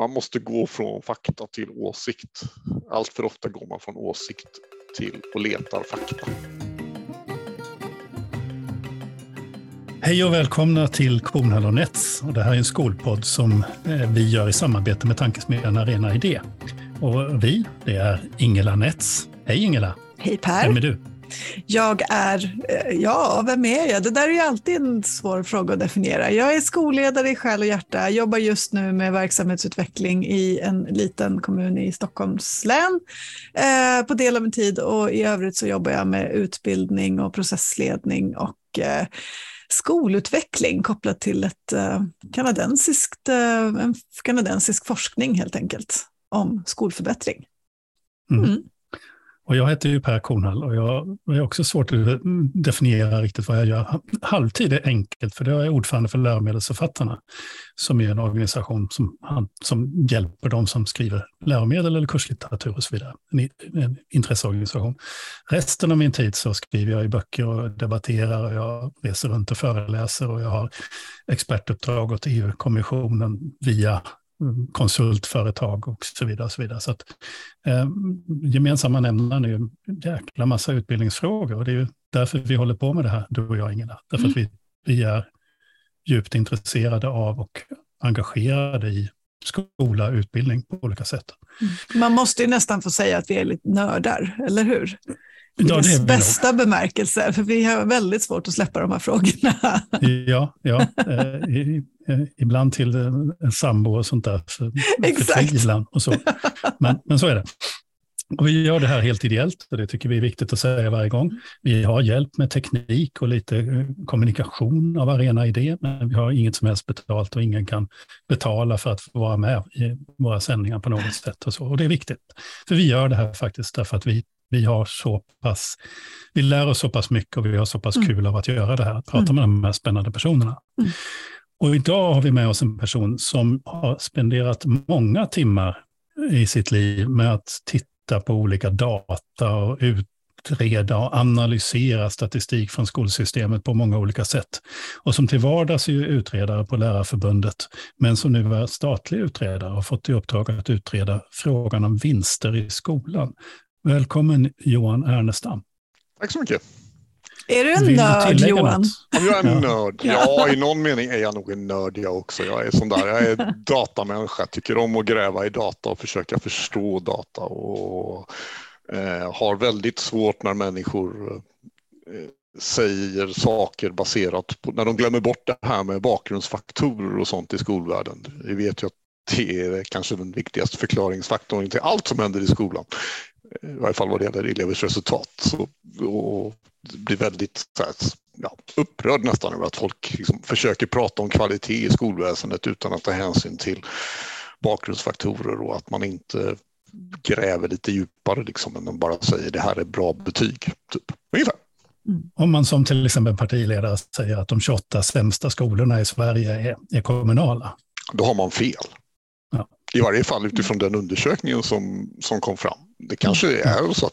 man måste gå från fakta till åsikt. Allt för ofta går man från åsikt till och letar fakta. Hej och välkomna till Kornhall och Nets. Och det här är en skolpodd som eh, vi gör i samarbete med tankesmedjan Arena Idé. Och vi, det är Ingela Nets. Hej Ingela! Hej Per! Vem är du? Jag är, eh, ja, vem är jag? Det där är ju alltid en svår fråga att definiera. Jag är skolledare i själ och hjärta, jobbar just nu med verksamhetsutveckling i en liten kommun i Stockholms län eh, på del av min tid och i övrigt så jobbar jag med utbildning och processledning och eh, skolutveckling kopplat till ett eh, kanadensiskt, eh, en kanadensisk forskning helt enkelt om skolförbättring. Mm. Mm. Och jag heter ju Per Kornhall och jag är också svårt att definiera riktigt vad jag gör. Halvtid är enkelt, för jag är ordförande för Läromedelsförfattarna, som är en organisation som, som hjälper de som skriver läromedel eller kurslitteratur och så vidare. En, en intresseorganisation. Resten av min tid så skriver jag i böcker och debatterar och jag reser runt och föreläser och jag har expertuppdrag åt EU-kommissionen via konsultföretag och så vidare. Och så vidare. Så att, eh, gemensamma nämnaren är ju en jäkla massa utbildningsfrågor och det är ju därför vi håller på med det här, du och jag Ingela. Därför mm. att vi, vi är djupt intresserade av och engagerade i skola utbildning på olika sätt. Mm. Man måste ju nästan få säga att vi är lite nördar, eller hur? I ja, dess bästa bemärkelse, för vi har väldigt svårt att släppa de här frågorna. Ja, ja. Eh, Eh, ibland till en sambo och sånt där. För, Exakt. och så. Men, men så är det. Och vi gör det här helt ideellt och det tycker vi är viktigt att säga varje gång. Vi har hjälp med teknik och lite eh, kommunikation av Arena Idé, men vi har inget som helst betalt och ingen kan betala för att få vara med i våra sändningar på något sätt. Och, så. och det är viktigt, för vi gör det här faktiskt därför att vi, vi har så pass, vi lär oss så pass mycket och vi har så pass mm. kul av att göra det här, att prata mm. med de här spännande personerna. Mm. Och idag har vi med oss en person som har spenderat många timmar i sitt liv med att titta på olika data och utreda och analysera statistik från skolsystemet på många olika sätt. Och som till vardags är utredare på Lärarförbundet, men som nu är statlig utredare och har fått i uppdrag att utreda frågan om vinster i skolan. Välkommen Johan Ernestam. Tack så mycket. Är du en Vill nörd Johan? Om jag är en nörd? Ja, i någon mening är jag nog en nörd jag också. Jag är sån där, jag är datamänniska, tycker om att gräva i data och försöka förstå data och eh, har väldigt svårt när människor eh, säger saker baserat på, när de glömmer bort det här med bakgrundsfaktorer och sånt i skolvärlden. Vi vet ju att det är kanske den viktigaste förklaringsfaktorn till allt som händer i skolan i varje fall vad det gäller elevers resultat. Så, och blir väldigt så här, ja, upprörd nästan över att folk liksom försöker prata om kvalitet i skolväsendet utan att ta hänsyn till bakgrundsfaktorer och att man inte gräver lite djupare liksom, än bara säger det här är bra betyg. Typ. Ungefär. Mm. Om man som till exempel partiledare säger att de 28 sämsta skolorna i Sverige är, är kommunala. Då har man fel. Ja. I varje fall utifrån den undersökningen som, som kom fram. Det kanske är så att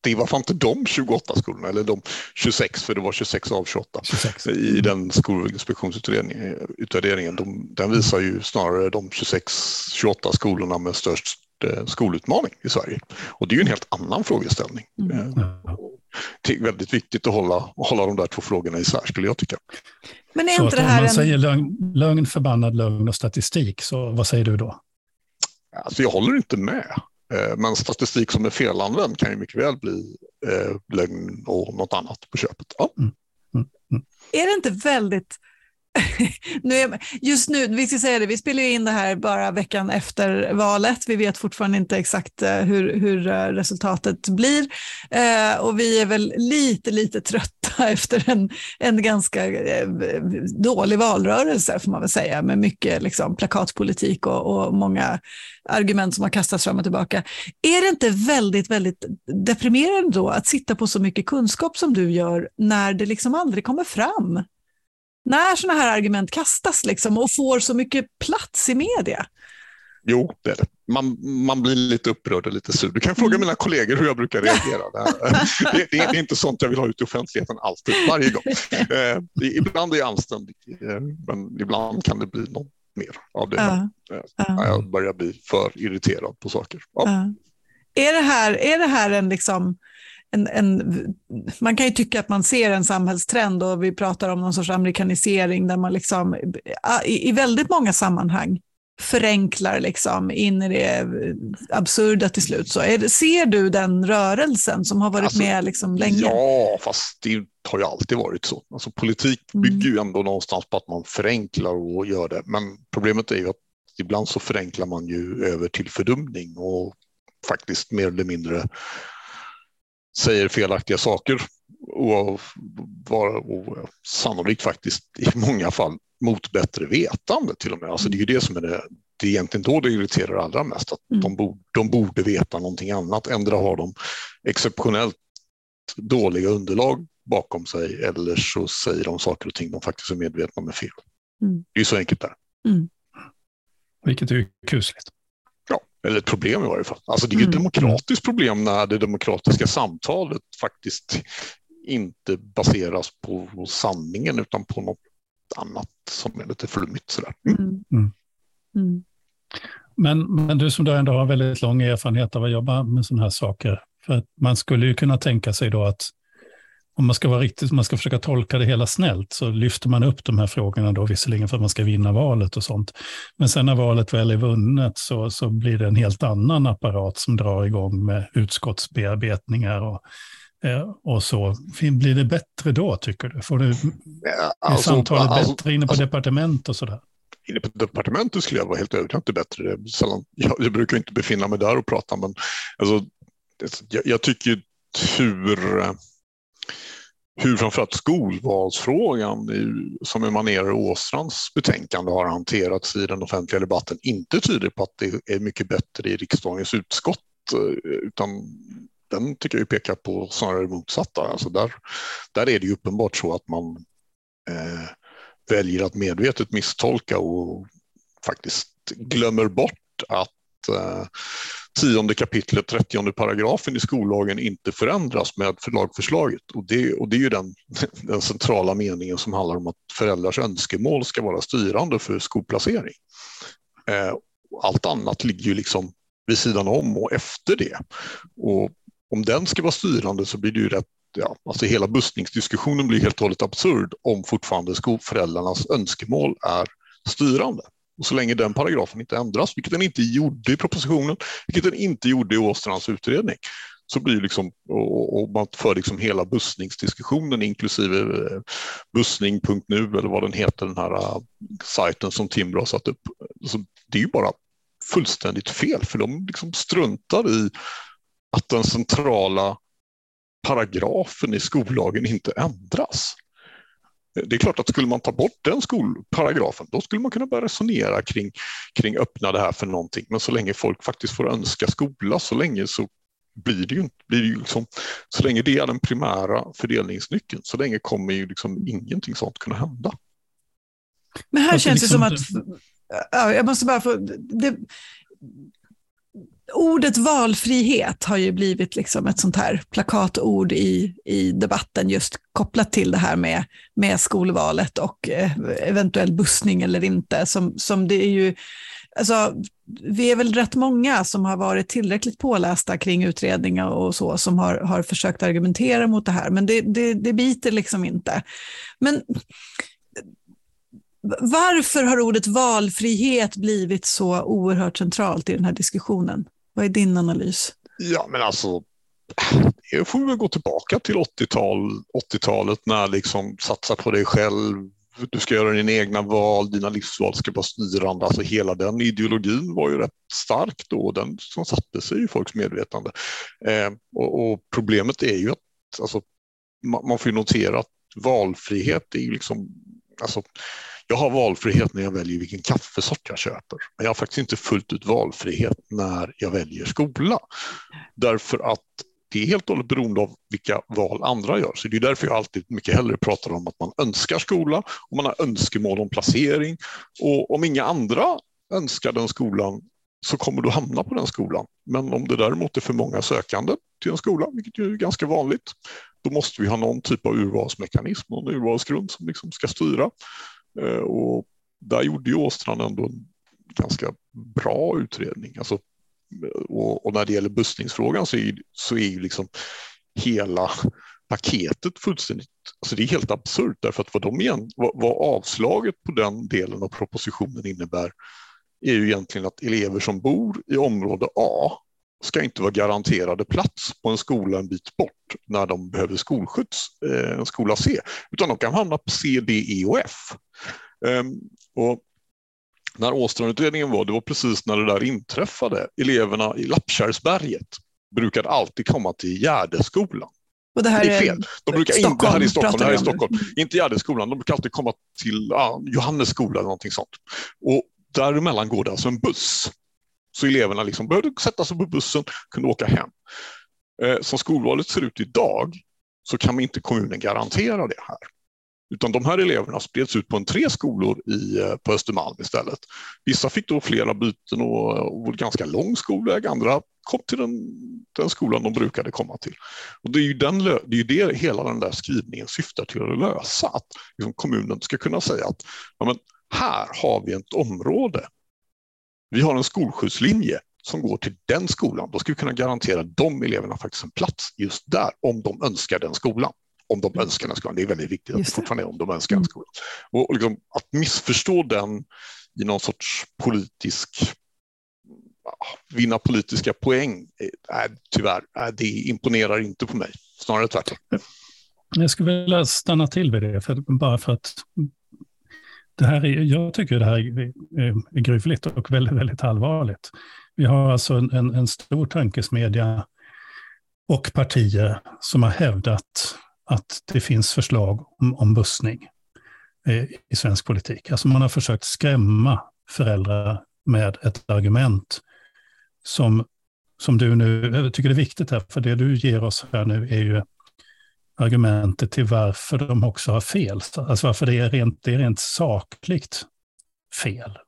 det var fan inte de 28 skolorna, eller de 26, för det var 26 av 28 26. i den skolinspektionsutvärderingen. De, den visar ju snarare de 26-28 skolorna med störst eh, skolutmaning i Sverige. Och det är ju en helt annan frågeställning. Mm. Eh, det är väldigt viktigt att hålla, hålla de där två frågorna isär skulle jag tycka. Men är så inte det här om man en... säger lögn, lögn, förbannad lögn och statistik, så vad säger du då? Alltså jag håller inte med. Eh, men statistik som är felanvänd kan ju mycket väl bli eh, lögn och något annat på köpet. Ja. Mm. Mm. Mm. Är det inte väldigt nu är, just nu, vi ska säga det, vi spelar in det här bara veckan efter valet. Vi vet fortfarande inte exakt eh, hur, hur eh, resultatet blir eh, och vi är väl lite, lite trötta efter en, en ganska eh, dålig valrörelse får man väl säga med mycket liksom, plakatpolitik och, och många argument som har kastats fram och tillbaka. Är det inte väldigt, väldigt deprimerande då att sitta på så mycket kunskap som du gör när det liksom aldrig kommer fram? När sådana här argument kastas liksom och får så mycket plats i media? Jo, det är det. Man, man blir lite upprörd och lite sur. Du kan fråga mm. mina kollegor hur jag brukar reagera. det, det, är inte sånt jag vill ha ut i offentligheten alltid, varje gång. Eh, ibland är jag anständig, eh, men ibland kan det bli någon mer av det. Uh, uh. Jag börjar bli för irriterad på saker. Ja. Uh. Är, det här, är det här en liksom en, en, man kan ju tycka att man ser en samhällstrend och vi pratar om någon sorts amerikanisering där man liksom, i, i väldigt många sammanhang förenklar liksom in i det absurda till slut. Så det, ser du den rörelsen som har varit alltså, med liksom länge? Ja, fast det har ju alltid varit så. Alltså, politik mm. bygger ju ändå någonstans på att man förenklar och gör det. Men problemet är ju att ibland så förenklar man ju över till fördumning och faktiskt mer eller mindre säger felaktiga saker och, och, och sannolikt faktiskt i många fall mot bättre vetande till och med. Alltså det är ju det som är det, det är egentligen då det irriterar allra mest, att mm. de, borde, de borde veta någonting annat. Ändra har de exceptionellt dåliga underlag bakom sig eller så säger de saker och ting de faktiskt är medvetna om är fel. Mm. Det är så enkelt där. Mm. Vilket är kusligt. Eller ett problem i varje fall. Alltså det är ett mm. demokratiskt problem när det demokratiska samtalet faktiskt inte baseras på sanningen utan på något annat som är lite flummigt. Sådär. Mm. Mm. mm. mm. Men, men du som då ändå har väldigt lång erfarenhet av att jobba med sådana här saker, för att man skulle ju kunna tänka sig då att om man ska vara riktigt, man ska försöka tolka det hela snällt, så lyfter man upp de här frågorna då visserligen för att man ska vinna valet och sånt. Men sen när valet väl är vunnet så, så blir det en helt annan apparat som drar igång med utskottsbearbetningar och Eh, och så. Blir det bättre då, tycker du? Får du ja, alltså, samtalet alltså, bättre inne på alltså, departement och sådär? Inne på departementet skulle jag vara helt övertygad bättre. Det sällan, jag, jag, brukar inte befinna mig där och prata, men alltså, jag, jag tycker hur, hur framförallt skolvalsfrågan som emanerar Åstrands betänkande har hanterats i den offentliga debatten inte tyder på att det är mycket bättre i riksdagens utskott eh, utan den tycker jag pekar på snarare det motsatta. Alltså där, där är det ju uppenbart så att man eh, väljer att medvetet misstolka och faktiskt glömmer bort att eh, tionde kapitlet, trettionde paragrafen i skollagen inte förändras med lagförslaget. Och det, och det är ju den, den centrala meningen som handlar om att föräldrars önskemål ska vara styrande för skolplacering. Eh, allt annat ligger ju liksom vid sidan om och efter det. Och om den ska vara styrande så blir det ju rätt Ja, alltså hela bussningsdiskussionen blir helt och hållet absurd om fortfarande föräldrarnas önskemål är styrande. Och så länge den paragrafen inte ändras, vilket den inte gjorde i propositionen, vilket den inte gjorde i Åstrands utredning, så blir liksom, och, och man för liksom hela bussningsdiskussionen inklusive eh, bussning.nu eller vad den heter, den här eh, sajten som Timbro har satt upp. Så det är ju bara fullständigt fel, för de liksom struntar i att den centrala paragrafen i skollagen inte ändras. Det är klart att skulle man ta bort den skolparagrafen, då skulle man kunna börja resonera kring, kring öppna det här för någonting. Men så länge folk faktiskt får önska skola, så länge så blir det ju, blir det ju liksom, så länge det är den primära fördelningsnyckeln, så länge kommer ju liksom ingenting sånt kunna hända. Men här känns det som att, ja, jag måste bara få, det, ordet valfrihet har ju blivit liksom ett sånt här plakatord i, i debatten just kopplat till det här med, med skolvalet och eh, eventuell bussning eller inte. Som, som det är ju, alltså, vi är väl rätt många som har varit tillräckligt pålästa kring utredningar och så som har, har försökt argumentera mot det här, men det, det, det biter liksom inte. Men varför har ordet valfrihet blivit så oerhört centralt i den här diskussionen? Vad är din analys? Ja, men alltså, det får vi väl gå tillbaka till 80-tal, 80-talet när liksom satsa på dig själv, du ska göra dina egna val, dina livsval ska vara styrande. Alltså hela den ideologin var ju rätt stark då, den som satte sig i folks medvetande. Eh, och, och, problemet är ju att alltså, man, man får notera att valfrihet är ju liksom, alltså, jag har valfrihet när jag väljer vilken kaffesort jag köper. Men jag har faktiskt inte fullt ut valfrihet när jag väljer skola. Därför att det är helt och hållet beroende av vilka val andra gör. Så det är därför jag alltid mycket hellre pratar om att man önskar skola och man har önskemål om placering. Och om inga andra önskar den skolan så kommer du hamna på den skolan. Men om det däremot är för många sökande till en skola, vilket är ganska vanligt, då måste vi ha någon typ av urvalsmekanism och en urvalsgrund som liksom ska styra. Eh, och där gjorde ju Åstrand ändå en ganska bra utredning. Alltså, och, och när det gäller bussningsfrågan så är, så är ju liksom hela paketet fullständigt, alltså det är helt absurt därför att vad, de igen, vad, vad avslaget på den delen av propositionen innebär är ju egentligen att elever som bor i område A ska inte vara garanterade plats på en skola en bit bort när de behöver skolskjuts, eh, en skola C, utan de kan hamna på C, D, E och F. Um, och när Åstrandutredningen var, det var precis när det där inträffade. Eleverna i Lappkärrsberget brukade alltid komma till Gärdeskolan. Och det, här det är fel. De brukar Stockholm, inte, här i Stockholm, det här om Stockholm. Inte Gärdeskolan, de brukar alltid komma till ah, Johannesskolan eller någonting sånt. Och däremellan går det alltså en buss. Så eleverna liksom behövde sätta sig på bussen, kunde åka hem. Eh, som skolvalet ser ut idag så kan inte kommunen garantera det här. Utan de här eleverna spreds ut på en tre skolor i, eh, på Östermalm istället. Vissa fick då flera byten och, och ganska lång skolväg, andra kom till den, den skolan de brukade komma till. Och det är ju den, det, är ju det hela den där skrivningen syftar till att lösa, att liksom kommunen ska kunna säga att ja, men här har vi ett område. Vi har en skolskjutslinje som går till den skolan. Då ska vi kunna garantera de eleverna faktiskt en plats just där om de önskar den skolan om de önskar den skolan. Det är väldigt viktigt att det fortfarande är om de önskar den mm. skolan. Och liksom, att missförstå den i någon sorts politisk vinna politiska poäng, är, tyvärr, är, det imponerar inte på mig. Snarare tvärtom. Jag skulle vilja stanna till vid det, för, bara för att det här är, jag tycker det här är, är gruvligt och väldigt, väldigt allvarligt. Vi har alltså en, en, en stor tankesmedja och partier som har hävdat att det finns förslag om, om bussning eh, i svensk politik. Alltså man har försökt skrämma föräldrar med ett argument som, som du nu, jag tycker det är viktigt här, för det du ger oss här nu är ju argumentet till varför de också har fel. Alltså varför det är rent, det är rent sakligt fel.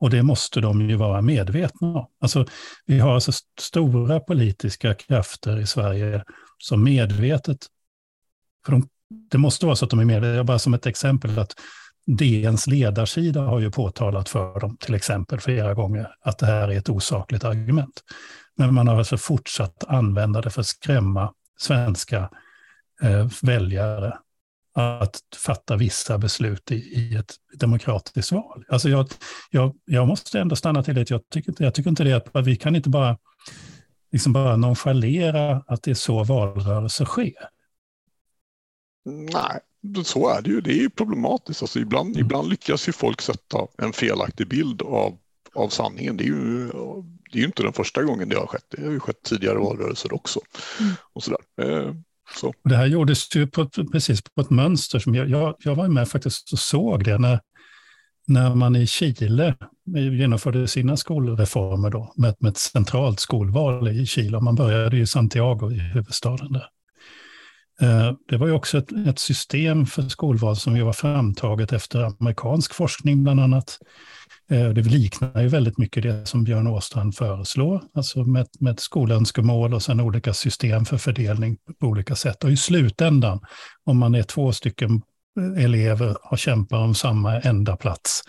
Och det måste de ju vara medvetna om. Alltså, vi har alltså stora politiska krafter i Sverige som medvetet för de, det måste vara så att de är medvetna, Bara som ett exempel att DNs ledarsida har ju påtalat för dem, till exempel flera gånger, att det här är ett osakligt argument. Men man har alltså fortsatt använda det för att skrämma svenska väljare att fatta vissa beslut i, i, ett demokratiskt val. Alltså jag, jag, jag måste ändå stanna till det. Jag tycker, jag tycker inte det att vi kan inte bara, liksom bara nonchalera att det är så valrörelser sker. Nej, så är det ju. Det är ju problematiskt. Alltså ibland, mm. ibland lyckas ju folk sätta en felaktig bild av, av sanningen. Det är, ju, det är ju inte den första gången det har skett. Det har ju skett tidigare valrörelser också. Mm. Och sådär. Så. Det här gjordes ju på, precis på ett mönster som jag, jag, jag var med faktiskt och såg det när, när man i Chile genomförde sina skolreformer då, med, med ett centralt skolval i Chile. Man började i Santiago i huvudstaden där. Eh, det var ju också ett, ett, system för skolval som ju var framtaget efter amerikansk forskning bland annat. Eh, det liknar ju väldigt mycket det som Björn Åstrand föreslår, alltså med, med skolönskemål och sen olika system för fördelning på olika sätt. Och i slutändan, om man är två stycken elever och kämpar om samma enda plats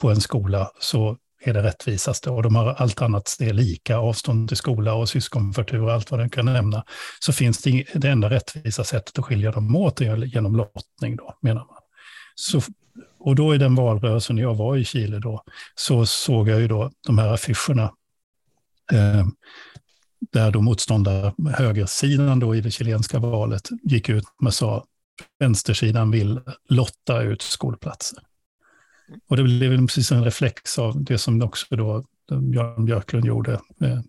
på en skola, så är det rättvisaste och de har allt annat det är lika, avstånd till skola och syskonförtur och allt vad den kan nämna, så finns det, det enda rättvisa sättet att skilja dem åt är genom lottning då, menar man. Så, och då i den valrörelsen jag var i Chile då, så såg jag ju då de här affischerna eh, där då motståndare, högersidan då i det chilenska valet, gick ut med sa vänstersidan vill lotta ut skolplatser. Och det blev precis en reflex av det som också då Jan Björklund gjorde eh,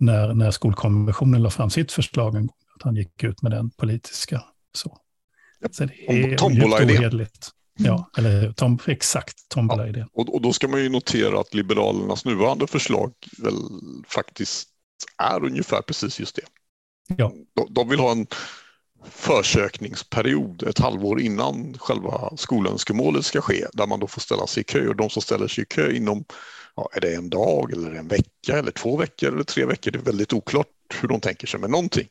när, när skolkonventionen la fram sitt förslag, att han gick ut med den politiska. Så, så det är Tombola-idén. Ja, eller tom, exakt, tombola-idén. Ja, och, och då ska man ju notera att Liberalernas nuvarande förslag väl faktiskt är ungefär precis just det. Ja. De, de vill ha en försökningsperiod ett halvår innan själva skolönskemålet ska ske där man då får ställa sig i kö och de som ställer sig i kö inom, ja, är det en dag eller en vecka eller två veckor eller tre veckor, det är väldigt oklart hur de tänker sig, men någonting.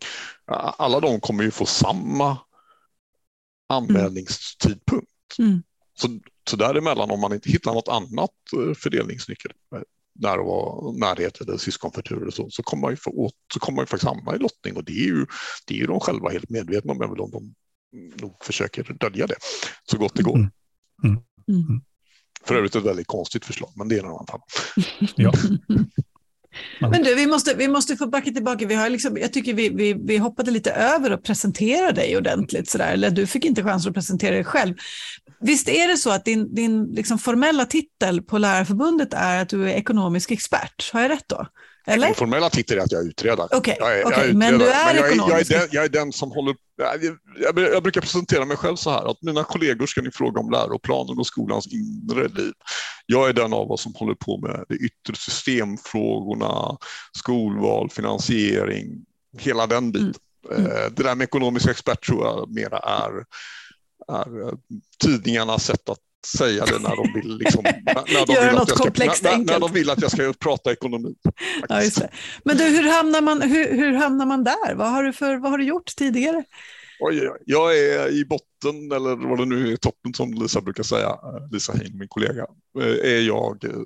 Alla de kommer ju få samma anmälningstidpunkt. Mm. Så så däremellan, om man inte hittar något annat eh, fördelningsnyckel, eh, när det var närhet eller syskonförtur så, så kommer man ju, få åt, så kommer man ju faktiskt hamna i lottning och det är ju, det är ju de själva helt medvetna om, även om de nog försöker dölja det så gott det går. Mm. Mm. Mm. För övrigt ett väldigt konstigt förslag, men det är en annan fall. ja. Men du, vi måste, vi måste få backa tillbaka. Vi har liksom, jag tycker vi, vi, vi hoppade lite över att presentera dig ordentligt. Sådär. Eller du fick inte chansen att presentera dig själv. Visst är det så att din, din liksom formella titel på Lärarförbundet är att du är ekonomisk expert? Har jag rätt då? Eller? Min formella titel är att jag är utredare. Okay, okay. men du är men ekonomisk. Jag är, den, jag är den som håller... Jag, jag, brukar presentera mig själv så här att mina kollegor ska ni fråga om läroplanen och skolans inre liv. Jag är den av oss som håller på med de yttre systemfrågorna, skolval, finansiering, hela den biten. Mm. Mm. Det där med ekonomisk expert tror jag mera är, är eh, tidningarnas sätt att säga det när de vill, liksom, när, de vill att jag komplext ska, när, när, de vill att jag ska prata ekonomi. Ja, Men du, hur hamnar man, hur, hur hamnar man där? Vad har, du för, vad har du gjort tidigare? Oj, jag är i botten, eller vad det nu är, i toppen som Lisa brukar säga, eh, Lisa Hein, min kollega, eh, är jag, eh,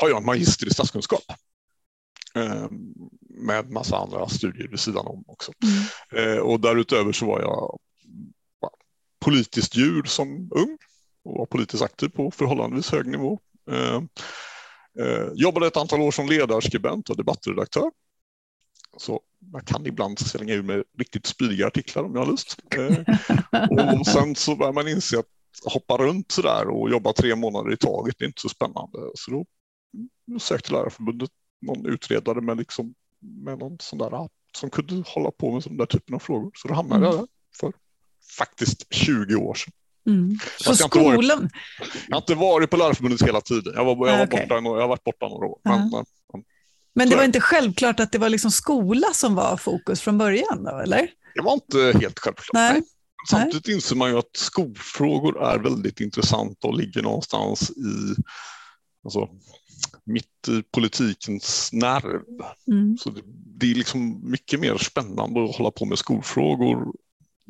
har jag en magister i statskunskap med massa andra studier vid sidan om också. Mm. Och därutöver så var jag politiskt djur som ung och var politiskt aktiv på förhållandevis hög nivå. Eh, eh, jobbade ett antal år som ledarskribent och debattredaktör. Så jag kan ibland slänga ur mig riktigt spydiga artiklar om jag har lust. Eh, och sen så börjar man inse att hoppa runt så där och jobba tre månader i taget det är inte så spännande. Så då sökte Lärarförbundet någon utredare med, liksom, med någon sån där som kunde hålla på med sån där typen av frågor. Så då hamnade jag där för faktiskt 20 år sedan. Mm. Så skolan? Jag, varit, jag har inte varit på Lärarförbundet hela tiden. Jag, var, jag, var okay. borta, jag har varit borta några år. Men, uh -huh. men, men det var inte självklart att det var liksom skola som var fokus från början? Då, eller? Det var inte helt självklart. Nej. nej. Samtidigt nej. inser man ju att skolfrågor är väldigt intressanta och ligger någonstans i alltså, mitt i politikens nerv. Mm. Så det, det, är liksom mycket mer spännande att hålla på med skolfrågor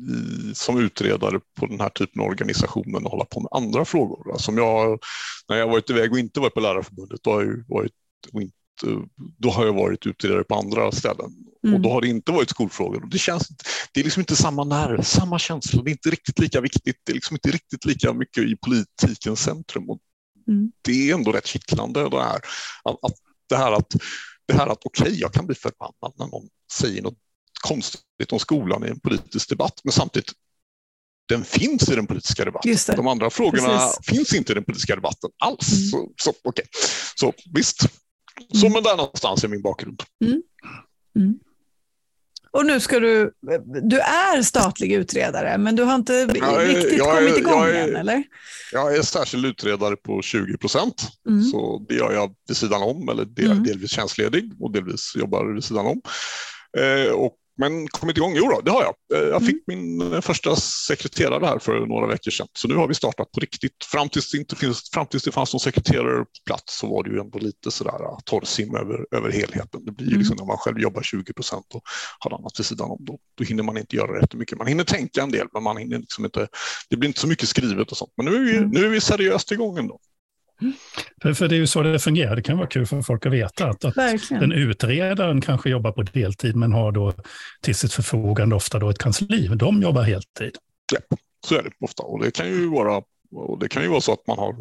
i, som utredare på den här typen av organisationen och hålla på med andra frågor. Alltså jag, när jag varit iväg och inte varit på Lärarförbundet, då har jag varit, inte, då har jag varit utredare på andra ställen. Mm. Och då har det inte varit skolfrågor. Det, känns, det är liksom inte samma nerv, samma känsla. Det är inte riktigt lika viktigt. Det är liksom inte riktigt lika mycket i politikens centrum. Och mm. Det är ändå rätt kittlande det här att, att det här att, det här att okej, okay, jag kan bli förbannad när någon säger något konstigt om skolan i en politisk debatt, men samtidigt den finns i den politiska debatten. De andra frågorna Precis. finns inte i den politiska debatten alls. Mm. Så, så, okay. så visst, så mm. men där någonstans är min bakgrund. Mm. Mm. Och nu ska du, du är statlig utredare, men du har inte är, riktigt kommit igång är, än, eller? Jag är särskild utredare på 20 procent, mm. så det gör jag vid sidan om, eller del, mm. delvis tjänstledig och delvis jobbar vid sidan om. Eh, och men kommit igång? Jo då, det har jag. Eh, jag fick mm. min eh, första sekreterare här för några veckor sedan. Så nu har vi startat på riktigt. Fram tills det, inte finns, fram tills det fanns någon sekreterare på plats så var det ju ändå lite sådär eh, torrsim över, över helheten. Det blir ju liksom mm. när man själv jobbar 20 procent och har annat vid sidan om. Då, då hinner man inte göra rätt mycket. Man hinner tänka en del, men man hinner liksom inte, det blir inte så mycket skrivet och sånt. Men nu är vi, mm. nu är vi seriöst igång ändå. För, för det är ju så det fungerar. Det kan vara kul för folk att veta att, att den utredaren kanske jobbar på deltid men har då till sitt förfogande ofta då ett kansli. De jobbar heltid. Ja, så är det ofta. Och det kan ju vara, och det kan ju vara så att man har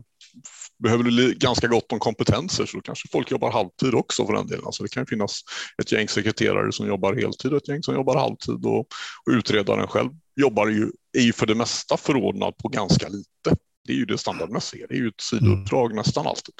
behöver ganska gott om kompetenser så kanske folk jobbar halvtid också för den delen. Alltså det kan finnas ett gäng sekreterare som jobbar heltid och ett gäng som jobbar halvtid och, och utredaren själv jobbar ju, är ju för det mesta förordnad på ganska lite det är ju det standardmässiga. Det är ju ett sidouppdrag mm. nästan alltid.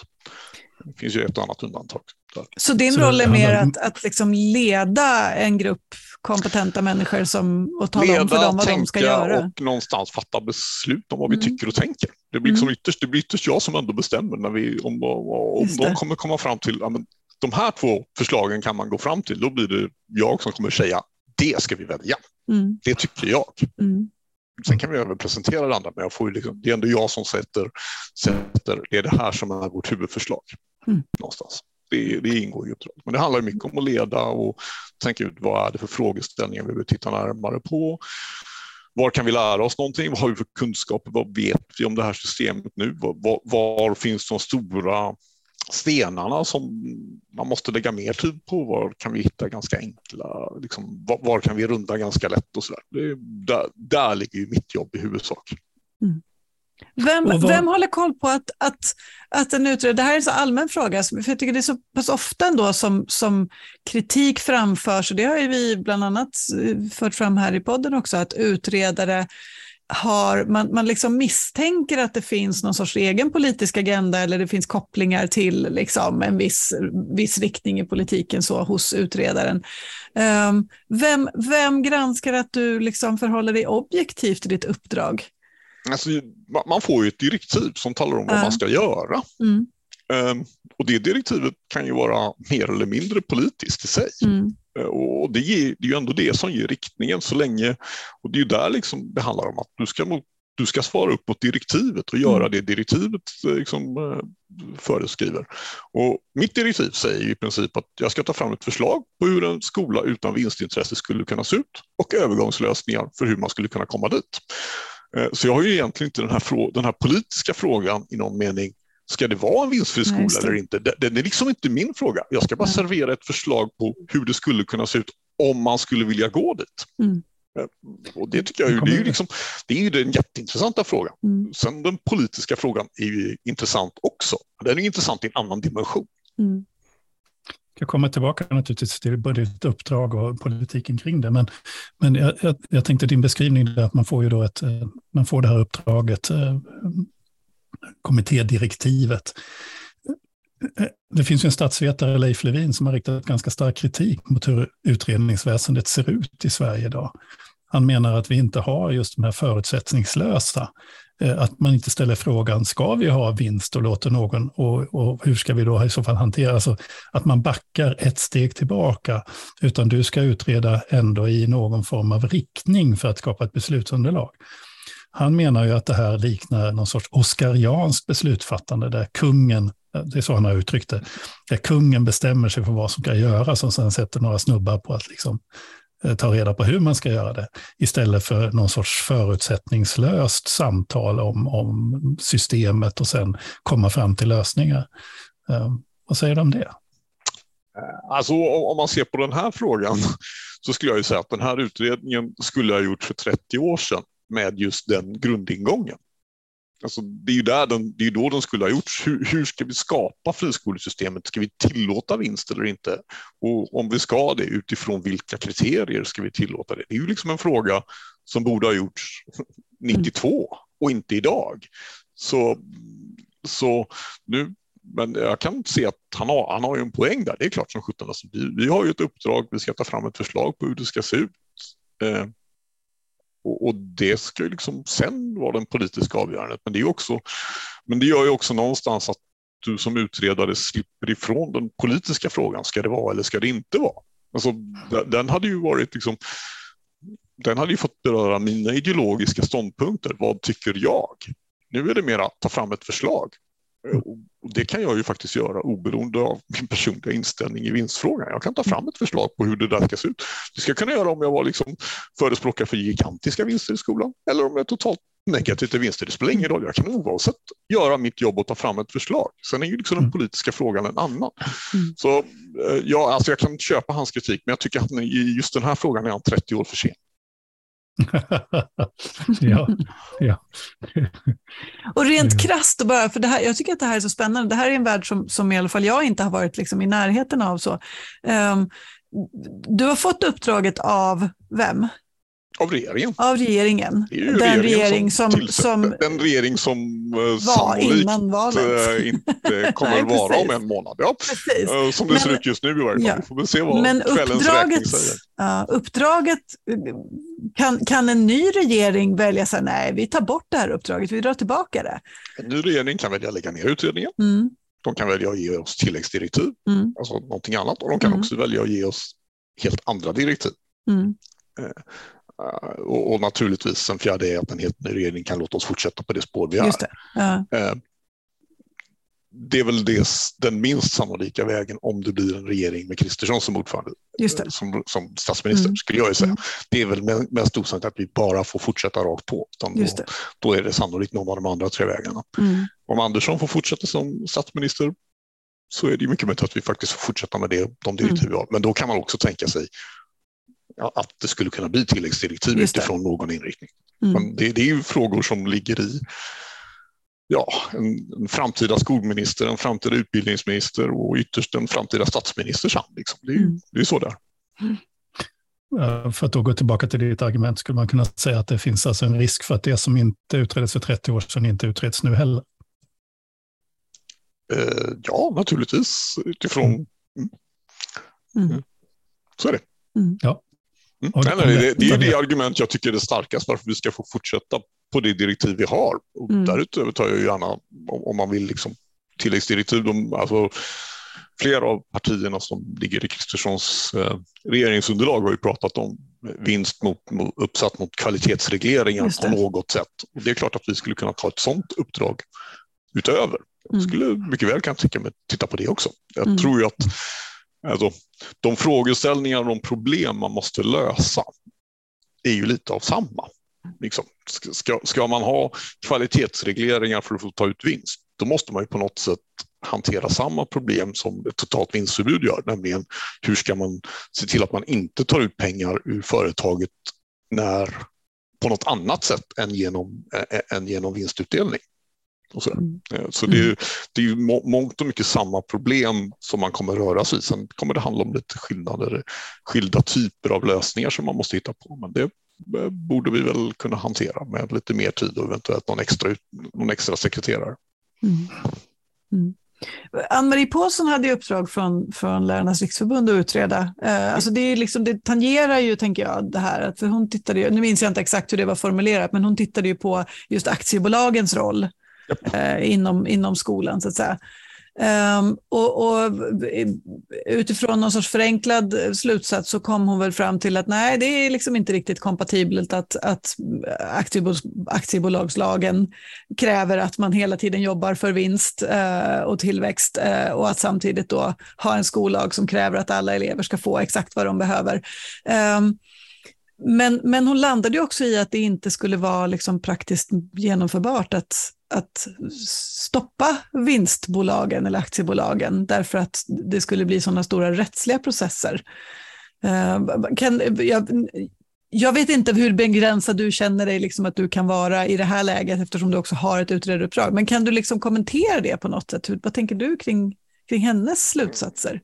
Det finns ju ett annat undantag. Där. Så din Så roll är mer att, att liksom leda en grupp kompetenta människor som, och tala leda, om för dem vad de ska göra? och någonstans fatta beslut om vad vi mm. tycker och tänker. Det blir, liksom mm. ytterst, det blir ytterst jag som ändå bestämmer när vi, om, om de kommer komma fram till ja, men, de här två förslagen kan man gå fram till. Då blir det jag som kommer säga det ska vi välja. Mm. Det tycker jag. Mm. Sen kan vi även presentera det andra, men jag får liksom, det är ändå jag som sätter, sätter det är det här som är vårt huvudförslag. Mm. Någonstans. Det, det ingår i uppdraget. Men det handlar mycket om att leda och tänka ut vad är det för frågeställningar vi vill titta närmare på. var kan vi lära oss någonting? Vad har vi för kunskaper? Vad vet vi om det här systemet nu? Var, var finns de stora stenarna som man måste lägga mer tid på? Var kan vi hitta ganska enkla, liksom, var, var, kan vi runda ganska lätt och så där. där, där ligger ju mitt jobb i huvudsak. Mm. Vem, vad... vem håller koll på att, att, att en utredare, det här är en så allmän fråga, för jag tycker det är så pass ofta ändå som, som kritik framförs, och det har ju vi bland annat eh, fört fram här i podden också, att utredare har, man, man liksom misstänker att det finns någon sorts egen politisk agenda eller det finns kopplingar till liksom en viss, viss riktning i politiken så hos utredaren. Um, vem, vem granskar att du liksom förhåller dig objektivt i ditt uppdrag? Alltså, man får ju ett direktiv som talar om vad man ska göra. Mm. Um, och det direktivet kan ju vara mer eller mindre politiskt i sig. Mm. Uh, och det, ger, det är ju ändå det som ger riktningen så länge, och det är ju där liksom det handlar om att du ska, du ska svara upp mot direktivet och göra mm. det direktivet eh, liksom, uh, föreskriver. Och mitt direktiv säger i princip att jag ska ta fram ett förslag på hur en skola utan vinstintresse skulle kunna se ut och övergångslösningar för hur man skulle kunna komma dit. Eh, så jag har ju egentligen inte den här, den här politiska frågan i någon mening. Ska det vara en vinstfri skola Nej, eller inte? Den är liksom inte min fråga. Jag ska bara Nej. servera ett förslag på hur det skulle kunna se ut om man skulle vilja gå dit. Mm. Och det tycker jag det är, ju liksom, det är ju den jätteintressanta frågan. Mm. Sen den politiska frågan är ju intressant också. Den är intressant i en annan dimension. Mm ska komma tillbaka naturligtvis till både ditt uppdrag och politiken kring det. Men, men jag, jag, jag tänkte din beskrivning där att man får ju då ett, eh, man får det här uppdraget, eh, kommittédirektivet. Det finns ju en statsvetare, Leif Levin, som har riktat ganska stark kritik mot hur utredningsväsendet ser ut i Sverige idag. Han menar att vi inte har just de här förutsättningslösa eh, att man inte ställer frågan, ska vi ha vinst och låter någon, och, och hur ska vi då i så fall hantera, alltså att man backar ett steg tillbaka, utan du ska utreda ändå i någon form av riktning för att skapa ett beslutsunderlag. Han menar ju att det här liknar någon sorts oskarianskt beslutsfattande där kungen, eh, det är så han har uttryckt det, där kungen bestämmer sig för vad som ska göras och sen sätter några snubbar på att liksom eh, ta reda på hur man ska göra det, istället för någon sorts förutsättningslöst samtal om, om systemet och sen komma fram till lösningar. Eh, vad säger du om det? Eh, alltså om man ser på den här frågan så skulle jag ju säga att den här utredningen skulle ha gjorts för 30 år sedan med just den grundingången. Alltså, det är ju där den, det är då den skulle ha gjorts. Hur, hur ska vi skapa friskolesystemet? Ska vi tillåta vinst eller inte? Och om vi ska det, utifrån vilka kriterier ska vi tillåta det? Det är ju liksom en fråga som borde ha gjorts 92 mm. och inte idag. Så, så nu, men jag kan se att han har, han har ju en poäng där. Det är klart som sjutton. Alltså, vi, vi har ju ett uppdrag, vi ska ta fram ett förslag på hur det ska se ut. Eh, och, och, det ska ju liksom sen vara den politiska avgörandet. Men det, är också, men det gör ju också någonstans att du som utredare slipper ifrån den politiska frågan. Ska det vara eller ska det inte vara? Alltså, den hade ju varit liksom, den hade ju fått beröra mina ideologiska ståndpunkter. Vad tycker jag? Nu är det mer att ta fram ett förslag. Och det kan jag ju faktiskt göra oberoende av min personliga inställning i vinstfrågan. Jag kan ta fram ett förslag på hur det där ska se ut. Det ska jag kunna göra om jag var liksom förespråkare för gigantiska vinster i skolan eller om jag är totalt negativ till vinster. Det spelar ingen roll. Jag kan oavsett göra mitt jobb och ta fram ett förslag. Sen är ju liksom den mm. politiska frågan en annan. Mm. Så eh, ja, alltså jag kan köpa hans kritik, men jag tycker att i just den här frågan är han 30 år för sen. ja, ja. och rent krasst, och bara, för det här, jag tycker att det här är så spännande. Det här är en värld som, som i alla fall jag inte har varit liksom i närheten av. Så. Um, du har fått uppdraget av vem? Av regeringen. Av regeringen. Den regering som, som, som, Den regering som uh, sannolikt uh, inte kommer att vara om en månad. Ja. Uh, som det men, ser ut just nu i varje fall. Ja. Får väl se vad men räkning säger. Uh, uppdraget, kan, kan en ny regering välja sig nej, vi tar bort det här uppdraget, vi drar tillbaka det? En ny regering kan välja att lägga ner utredningen. Mm. De kan välja att ge oss tilläggsdirektiv, mm. alltså någonting annat. Och de kan mm. också välja att ge oss helt andra direktiv. Mm. Eh, och, naturligtvis en fjärde är att en helt ny regering kan låta oss fortsätta på det spår vi är. Ja. Eh, det är väl det, den minst sannolika vägen om det blir en regering med Kristersson som ordförande, som, som statsminister, mm. skulle jag säga. Mm. Det är väl mest osannolikt att vi bara får fortsätta rakt på. Då, då, är det sannolikt någon av de andra tre vägarna. Mm. Om Andersson får fortsätta som statsminister så är det mycket möjligt att vi faktiskt får fortsätta med det, de direktiv vi har. Men då kan man också tänka sig att det skulle kunna bli tilläggsdirektiv utifrån någon inriktning. Mm. Men det, det, är ju frågor som ligger i ja, en, en, framtida skolminister, en framtida utbildningsminister och ytterst en framtida statsministers hand. Liksom. Det, är, mm. det är så där. För att då gå tillbaka till ditt argument skulle man kunna säga att det finns alltså en risk för att det som inte utreddes för 30 år sedan inte utreds nu heller. Eh, ja, naturligtvis utifrån... Mm. Mm. mm. Så är det. Mm. Ja. Mm. Nej, nej, det, det, är det argument jag tycker är starkast varför vi ska få fortsätta på det direktiv vi har. Och mm. Därutöver tar jag gärna, om, om man vill, liksom, tilläggsdirektiv. De, alltså, flera av partierna som ligger i Kristerssons eh, regeringsunderlag har ju pratat om vinst mot, mot, uppsatt mot kvalitetsregleringar på något sätt. Och det är klart att vi skulle kunna ta ett sådant uppdrag utöver. Jag mm. skulle mycket väl kunna tycka mig titta på det också. Jag mm. tror ju att alltså, de frågeställningar och de problem man måste lösa är ju lite av samma. Liksom, ska, ska man ha kvalitetsregleringar för att få ta ut vinst, då måste man ju på något sätt hantera samma problem som ett totalt vinstförbud gör, nämligen hur ska man se till att man inte tar ut pengar ur företaget när, på något annat sätt än genom, än genom vinstutdelning. Och så mm. Eh, så det är, mm. det är mångt och mycket samma problem som man kommer röra sig i. Sen kommer det handla om lite skillnader, skilda typer av lösningar som man måste hitta på. Men det eh, borde vi väl kunna hantera med lite mer tid och eventuellt någon extra, någon extra sekreterare. Mm. Mm. Ann-Marie Påsson hade i uppdrag från, från Lärarnas riksförbund att utreda. Eh, alltså det, är liksom, det tangerar ju, tänker jag, det här. För hon tittade ju, nu minns jag inte exakt hur det var formulerat, men hon tittade ju på just aktiebolagens roll eh, inom, inom skolan så att säga. Um, och, och, utifrån någon sorts förenklad slutsats så kom hon väl fram till att nej, det är liksom inte riktigt kompatibelt att, att aktiebolagslagen kräver att man hela tiden jobbar för vinst uh, och tillväxt uh, och att samtidigt då ha en skollag som kräver att alla elever ska få exakt vad de behöver. Um, men, men hon landade också i att det inte skulle vara liksom praktiskt genomförbart att, att stoppa vinstbolagen eller aktiebolagen därför att det skulle bli sådana stora rättsliga processer. Eh, kan, jag, jag, vet inte hur begränsad du känner dig liksom att du kan vara i det här läget eftersom du också har ett utredaruppdrag, men kan du liksom kommentera det på något sätt? Hur, vad tänker du kring, kring hennes slutsatser?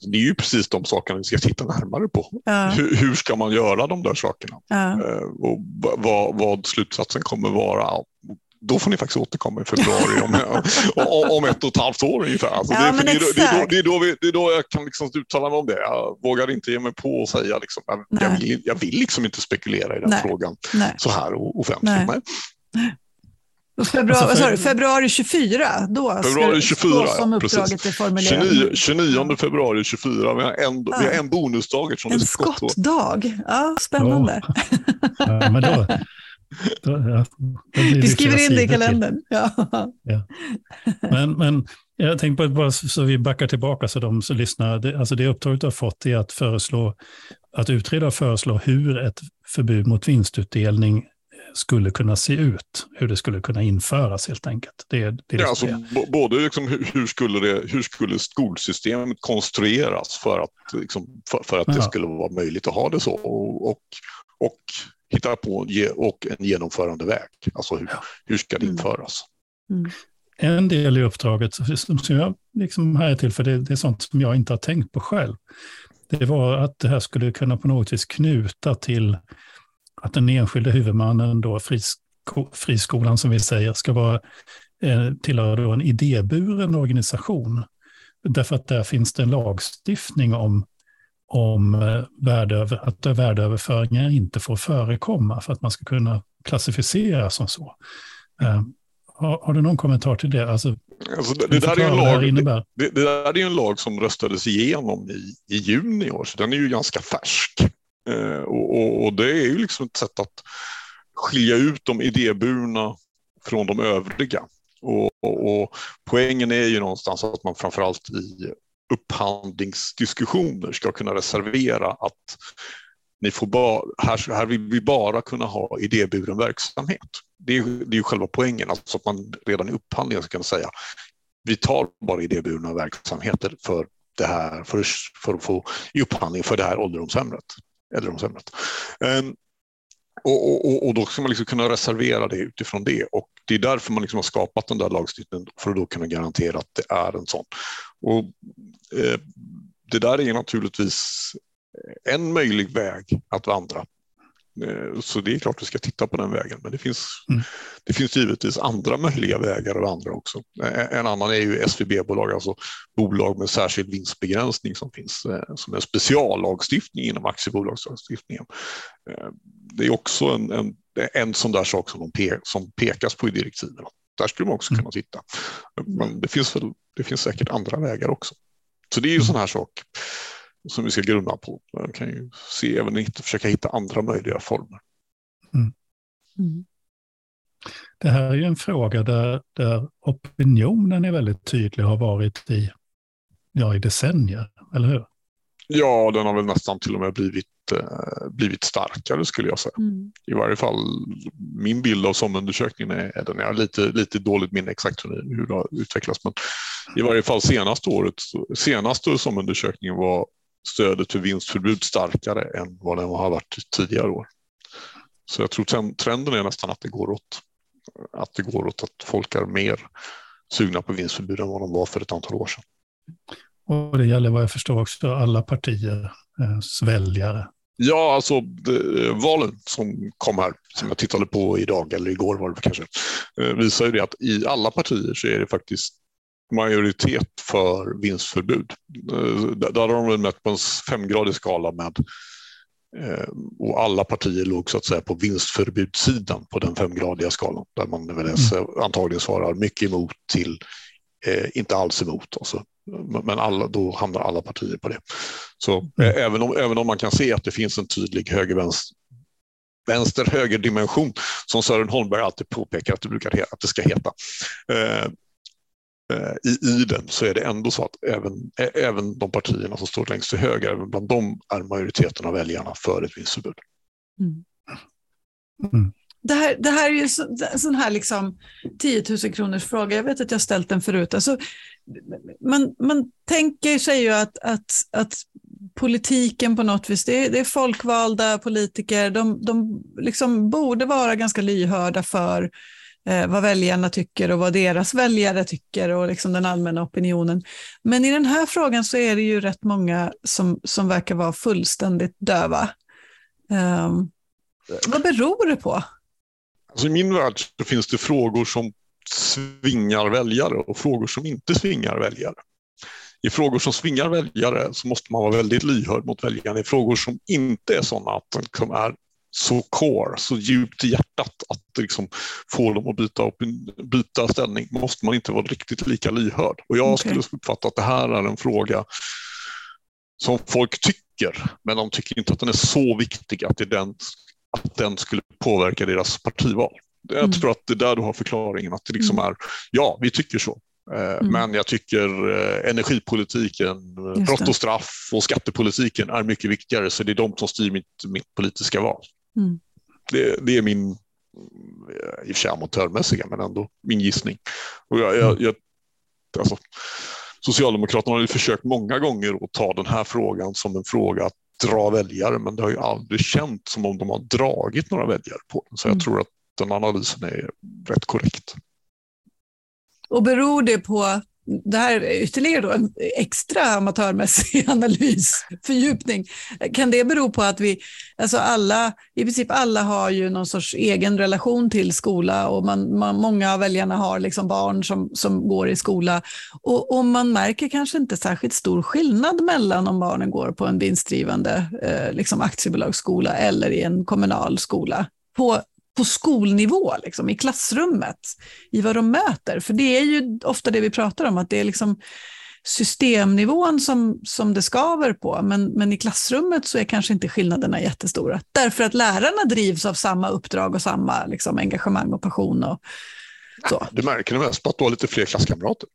Det är ju precis de sakerna vi ska titta närmare på. Ja. Hur, hur, ska man göra de där sakerna? Ja. Eh, och vad, vad, slutsatsen kommer vara. Då får ni faktiskt återkomma i februari om, om ett och ett halvt år ungefär. Alltså ja, det, är, det, är då, det, är då, det, är då vi, det är då jag kan liksom uttala mig om det. Jag vågar inte ge mig på och säga liksom, jag, vill, jag vill liksom inte spekulera i den Nej. frågan Nej. så här offentligt. Nej. Februari, alltså för, februari 24, då, februari 24, då som uppdraget precis. är formulerat. 29, 29 februari 24, vi har en, ja. vi har en bonusdag. En skottdag, ja, spännande. Ja. ja men då, då, ja, då vi skriver in det i kalendern. Ja. ja. Men, men jag tänkte på, bara så vi backar tillbaka så de som lyssnar, det, alltså det uppdraget du har fått är att föreslå, att utreda och föreslå hur ett förbud mot vinstutdelning skulle kunna se ut, hur det skulle kunna införas helt enkelt. Det, det ja, alltså, både liksom, hur, skulle det, hur skulle skolsystemet konstrueras för att, liksom, för, för, att ja. det skulle vara möjligt att ha det så och, och, och hitta på och en genomförande väg. Alltså hur, hur ska det mm. införas? Mm. Mm. En del i uppdraget som jag liksom här är till för, det, det är sånt som jag inte har tänkt på själv. Det var att det här skulle kunna på något vis knuta till att den enskilde huvudmannen, då, frisko, friskolan som vi säger, ska vara eh, tillhöra en idéburen organisation. Därför att där finns det en lagstiftning om, om eh, värdeöver, att värdeöverföringar inte får förekomma för att man ska kunna klassificeras som så. Eh, har, har, du någon kommentar till det? Alltså, alltså det, det, där är en lag, det, det, där är en lag som röstades igenom i, i juni i år, så den är ju ganska färsk. Eh, och, och, och, det är ju liksom ett sätt att skilja ut de idéburna från de övriga. Och, och, och, poängen är ju någonstans att man framförallt i upphandlingsdiskussioner ska kunna reservera att ni får bara, här, här vill vi bara kunna ha idéburen verksamhet. Det är, det är ju själva poängen, alltså att man redan i upphandlingen ska kunna säga vi tar bara idéburna verksamheter för det här, för, för att få i upphandling för det här ålderdomshemmet ålderdomshemmet. Um, och, och, och, då ska man liksom kunna reservera det utifrån det och det är därför man liksom har skapat den där lagstiftningen för att då kunna garantera att det är en sån. Och, eh, det där är naturligtvis en möjlig väg att vandra. Eh, så det är klart vi ska titta på den vägen, men det finns, mm. det finns givetvis andra möjliga vägar att vandra också. Eh, en annan är ju SVB-bolag, alltså bolag med särskild vinstbegränsning som finns eh, som en speciallagstiftning inom aktiebolagslagstiftningen. Det är också en, en, en sån där sak som, pe som pekas på i direktiven. Där skulle man också mm. kunna titta. Men det finns, väl, det finns säkert andra vägar också. Så det är ju sån här sak som vi ska grunna på. Man kan ju se även inte försöka hitta andra möjliga former. Mm. Mm. Det här är ju en fråga där, där opinionen är väldigt tydlig och har varit i, ja, i decennier, eller hur? Ja, den har väl nästan till och med blivit, eh, blivit starkare skulle jag säga. Mm. I varje fall min bild av SOM-undersökningen är, den är lite, lite dåligt minne exakt hur, hur det har utvecklats. Men i varje fall senaste året, senaste SOM-undersökningen var stödet för vinstförbud starkare än vad den har varit tidigare år. Så jag tror trenden är nästan att det går åt att det går åt att folk är mer sugna på vinstförbud än vad de var för ett antal år sedan. Och det gäller vad jag förstår också alla partiers eh, väljare. Ja, alltså det, valen som kom här, som jag tittade på idag eller igår var det kanske, eh, visar ju det att i alla partier så är det faktiskt majoritet för vinstförbud. Eh, där har de mätt på en femgradig skala med eh, och alla partier låg så att säga på vinstförbudssidan på den femgradiga skalan där man mm. antagligen svarar mycket emot till eh, inte alls emot. Alltså. Men alla, då hamnar alla partier på det. Så mm. även, om, även om man kan se att det finns en tydlig höger-vänster vänster-höger dimension som Sören Holmberg alltid påpekar att det, brukar, att det ska heta. Eh, i, i den så är det ändå så att även, även de partierna som står längst till höger, även bland dem är majoriteten av väljarna för ett vinstförbud. Mm. Mm. Det, här, det här är ju en sån här liksom 10 000 kronors fråga. Jag vet att jag ställt den förut. Alltså, man, man tänker sig ju att, att, att politiken på något vis, det är, det är folkvalda politiker, de, de liksom borde vara ganska lyhörda för eh, vad väljarna tycker och vad deras väljare tycker och liksom den allmänna opinionen. Men i den här frågan så är det ju rätt många som, som verkar vara fullständigt döva. Eh, vad beror det på? Alltså I min värld så finns det frågor som svingar väljare och frågor som inte svingar väljare. I frågor som svingar väljare så måste man vara väldigt lyhörd mot väljarna. I frågor som inte är sådana att de liksom är så core, så djupt i hjärtat att liksom få dem att byta, byta ställning måste man inte vara riktigt lika lyhörd. Och jag okay. skulle uppfatta att det här är en fråga som folk tycker, men de tycker inte att den är så viktig att, det den, att den skulle påverka deras partival. Jag mm. tror att det är där du har förklaringen, att det liksom mm. är, ja, vi tycker så. Eh, mm. Men jag tycker eh, energipolitiken, brott och straff och skattepolitiken är mycket viktigare, så det är de som styr mitt, mitt politiska val. Mm. Det, det, är min, i och för sig amatörmässiga, men ändå min gissning. Och jag, jag, jag alltså, Socialdemokraterna har ju försökt många gånger att ta den här frågan som en fråga att dra väljare, men det har ju aldrig känts som om de har dragit några väljare på den. Så jag mm. tror att den analysen är rätt korrekt. Och beror det på det här är ytterligare då en extra amatörmässig analys, fördjupning. Kan det bero på att vi, alltså alla, i princip alla har ju någon sorts egen relation till skola och man, man många av väljarna har liksom barn som, som går i skola och, och man märker kanske inte särskilt stor skillnad mellan om barnen går på en vinstdrivande eh, liksom aktiebolagsskola eller i en kommunal skola på på skolnivå, liksom, i klassrummet, i vad de möter. För det är ju ofta det vi pratar om, att det är liksom systemnivån som, som det skaver på, men, men i klassrummet så är kanske inte skillnaderna jättestora. Därför att lärarna drivs av samma uppdrag och samma liksom, engagemang och passion. Och, Så. Du märker det mest på att du har lite fler klasskamrater.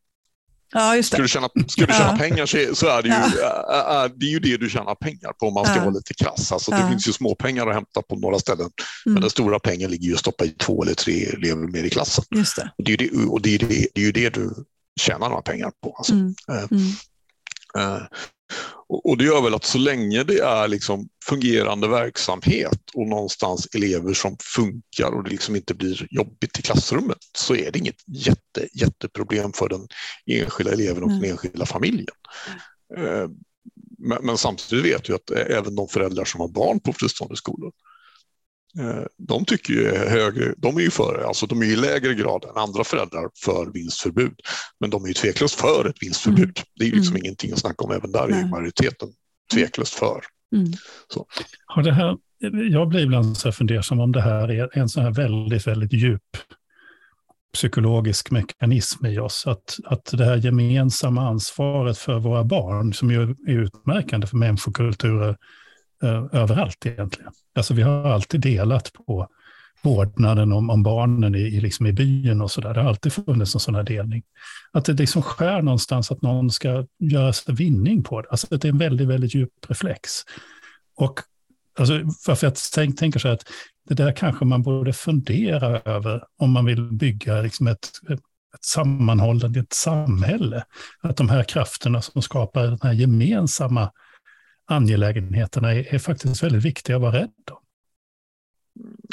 Ja, just Ska det. du tjäna, ska du tjäna Ja. pengar så, så är det, ju, äh, det är ju det du tjänar pengar på om man ska Ja. vara lite krass. Alltså, Det Ja. finns ju små pengar att hämta på några ställen, Mm. men den stora pengen ligger ju att stoppa i två eller tre elever mer i klassen. Just det. Och det är ju det, och det, är det, det, är ju det du tjänar några pengar på. Alltså. Mm. Eh, Mm. Eh, och, det gör väl att så länge det är liksom fungerande verksamhet och någonstans elever som funkar och det liksom inte blir jobbigt i klassrummet så är det inget jätte, jätteproblem för den enskilda eleven och Mm. den enskilda familjen. Eh, Men, men samtidigt vet vi att även de föräldrar som har barn på fristående skolor de tycker ju är högre, de är ju för, alltså de är i lägre grad än andra föräldrar för vinstförbud. Men de är ju tveklöst för ett vinstförbud. Det är ju liksom Mm. ingenting att snacka om, även där är Nej. majoriteten tveklöst för. Mm. Har det här, jag blir ibland så här fundersam om det här är en sån här väldigt, väldigt djup psykologisk mekanism i oss. Att, att det här gemensamma ansvaret för våra barn, som ju är utmärkande för människokulturer eh, överallt egentligen. Alltså vi har alltid delat på vårdnaden om, om barnen i, i, liksom i byn och så där. Det har alltid funnits en sån här delning. Att det liksom skär någonstans att någon ska göra sig vinning på det. Alltså det är en väldigt, väldigt djup reflex. Och alltså, varför jag tänk, tänker så här att det där kanske man borde fundera över om man vill bygga liksom ett, ett sammanhållande ett samhälle. Att de här krafterna som skapar den här gemensamma angelägenheterna är, är faktiskt väldigt viktiga att vara rädd om.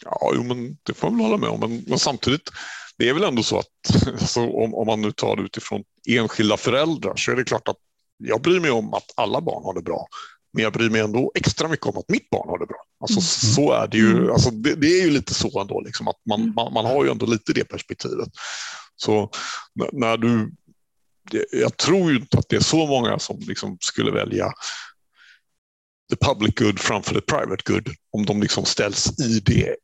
Ja, jo, men det får man väl hålla med om. Men, men samtidigt, det är väl ändå så att alltså, om, om man nu tar det utifrån enskilda föräldrar så är det klart att jag bryr mig om att alla barn har det bra. Men jag bryr mig ändå extra mycket om att mitt barn har det bra. Alltså, Mm. så är det ju. Alltså, det, det är ju lite så ändå, liksom, att man, Mm. man, man har ju ändå lite det perspektivet. Så när du... Jag tror ju inte att det är så många som liksom skulle välja the public good framför the private good om de liksom ställs i det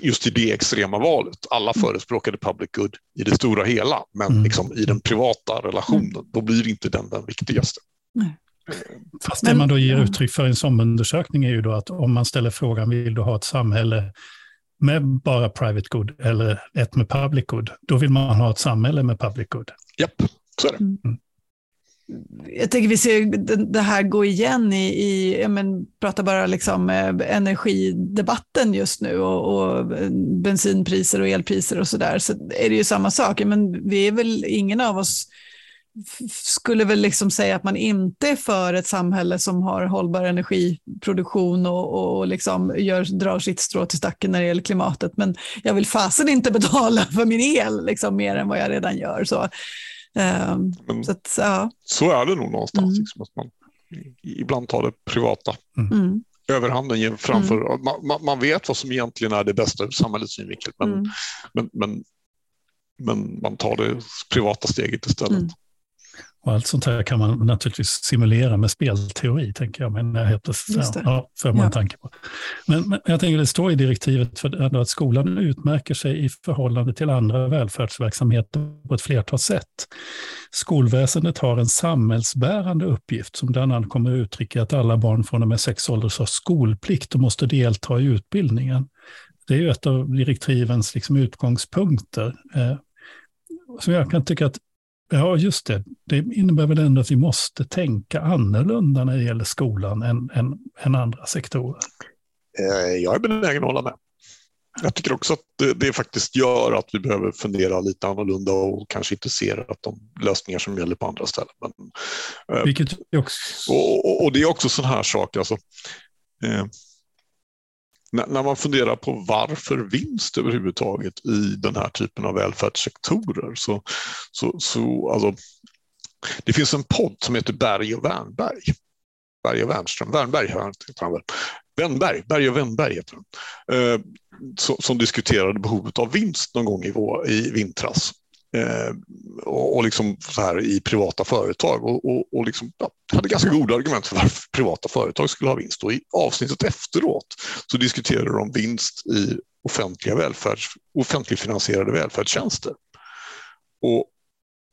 just i det extrema valet. Alla Mm. förespråkar the public good i det stora hela, men Mm. liksom i den privata relationen, Mm. då blir inte den den viktigaste. Fast Men- det man då ger uttryck för i en sån undersökning är ju då att om man ställer frågan vill du ha ett samhälle med bara private good eller ett med public good, då vill man ha ett samhälle med public good. Japp, så är det. Jag tänker vi ser det- här gå igen i, i jag men, pratar bara liksom eh, energidebatten just nu och, och eh, bensinpriser och elpriser och sådär. Så är det ju samma sak. Men vi är väl, ingen av oss skulle väl liksom säga att man inte är för ett samhälle som har hållbar energiproduktion och, och liksom gör, drar sitt strå till stacken när det gäller klimatet. Men jag vill fasen inte betala för min el liksom, mer än vad jag redan gör. Så, men så att, ja. så är det nog någonstans. Mm. Liksom, att man ibland tar det privata Mm, överhanden ge- framför. Man, man, man vet vad som egentligen är det bästa ur samhällets synvinkel, men, mm, men, men, men man tar det privata steget istället. Och allt sånt här kan man naturligtvis simulera med spelteori, tänker jag. Men jag helt plötsligt, ja, för man Ja. tanke på. Men, men jag tänker det står i direktivet för att skolan utmärker sig i förhållande till andra välfärdsverksamheter på ett flertal sätt. Skolväsendet har en samhällsbärande uppgift som bland annat kommer att uttrycka att alla barn från och med sex ålders har skolplikt och måste delta i utbildningen. Det är ju ett av direktivens liksom utgångspunkter. Eh, som jag kan tycka att Ja, just det. Det innebär väl ändå att vi måste tänka annorlunda när det gäller skolan än, än, än andra sektorer. Eh, Jag är benägen att hålla med. Jag tycker också att det, det faktiskt gör att vi behöver fundera lite annorlunda och kanske inte ser att de lösningar som gäller på andra ställen. Men, eh, Vilket också... och, och, och det är också sån här sak, alltså, eh, när, när man funderar på varför vinst överhuvudtaget i den här typen av välfärdssektorer så, så, så alltså, det finns en podd som heter Berg och Wernberg. Berg och Wernström, Wernberg heter han väl. Wennberg, Berg och Wennberg heter han. Eh, som, som diskuterade behovet av vinst någon gång i, vår, i vintras. Eh, och, och liksom så här i privata företag och, och, och liksom, ja, hade ganska goda argument för varför privata företag skulle ha vinst. Och I avsnittet efteråt så diskuterade de vinst i offentliga välfärds, offentligfinansierade välfärdstjänster. Och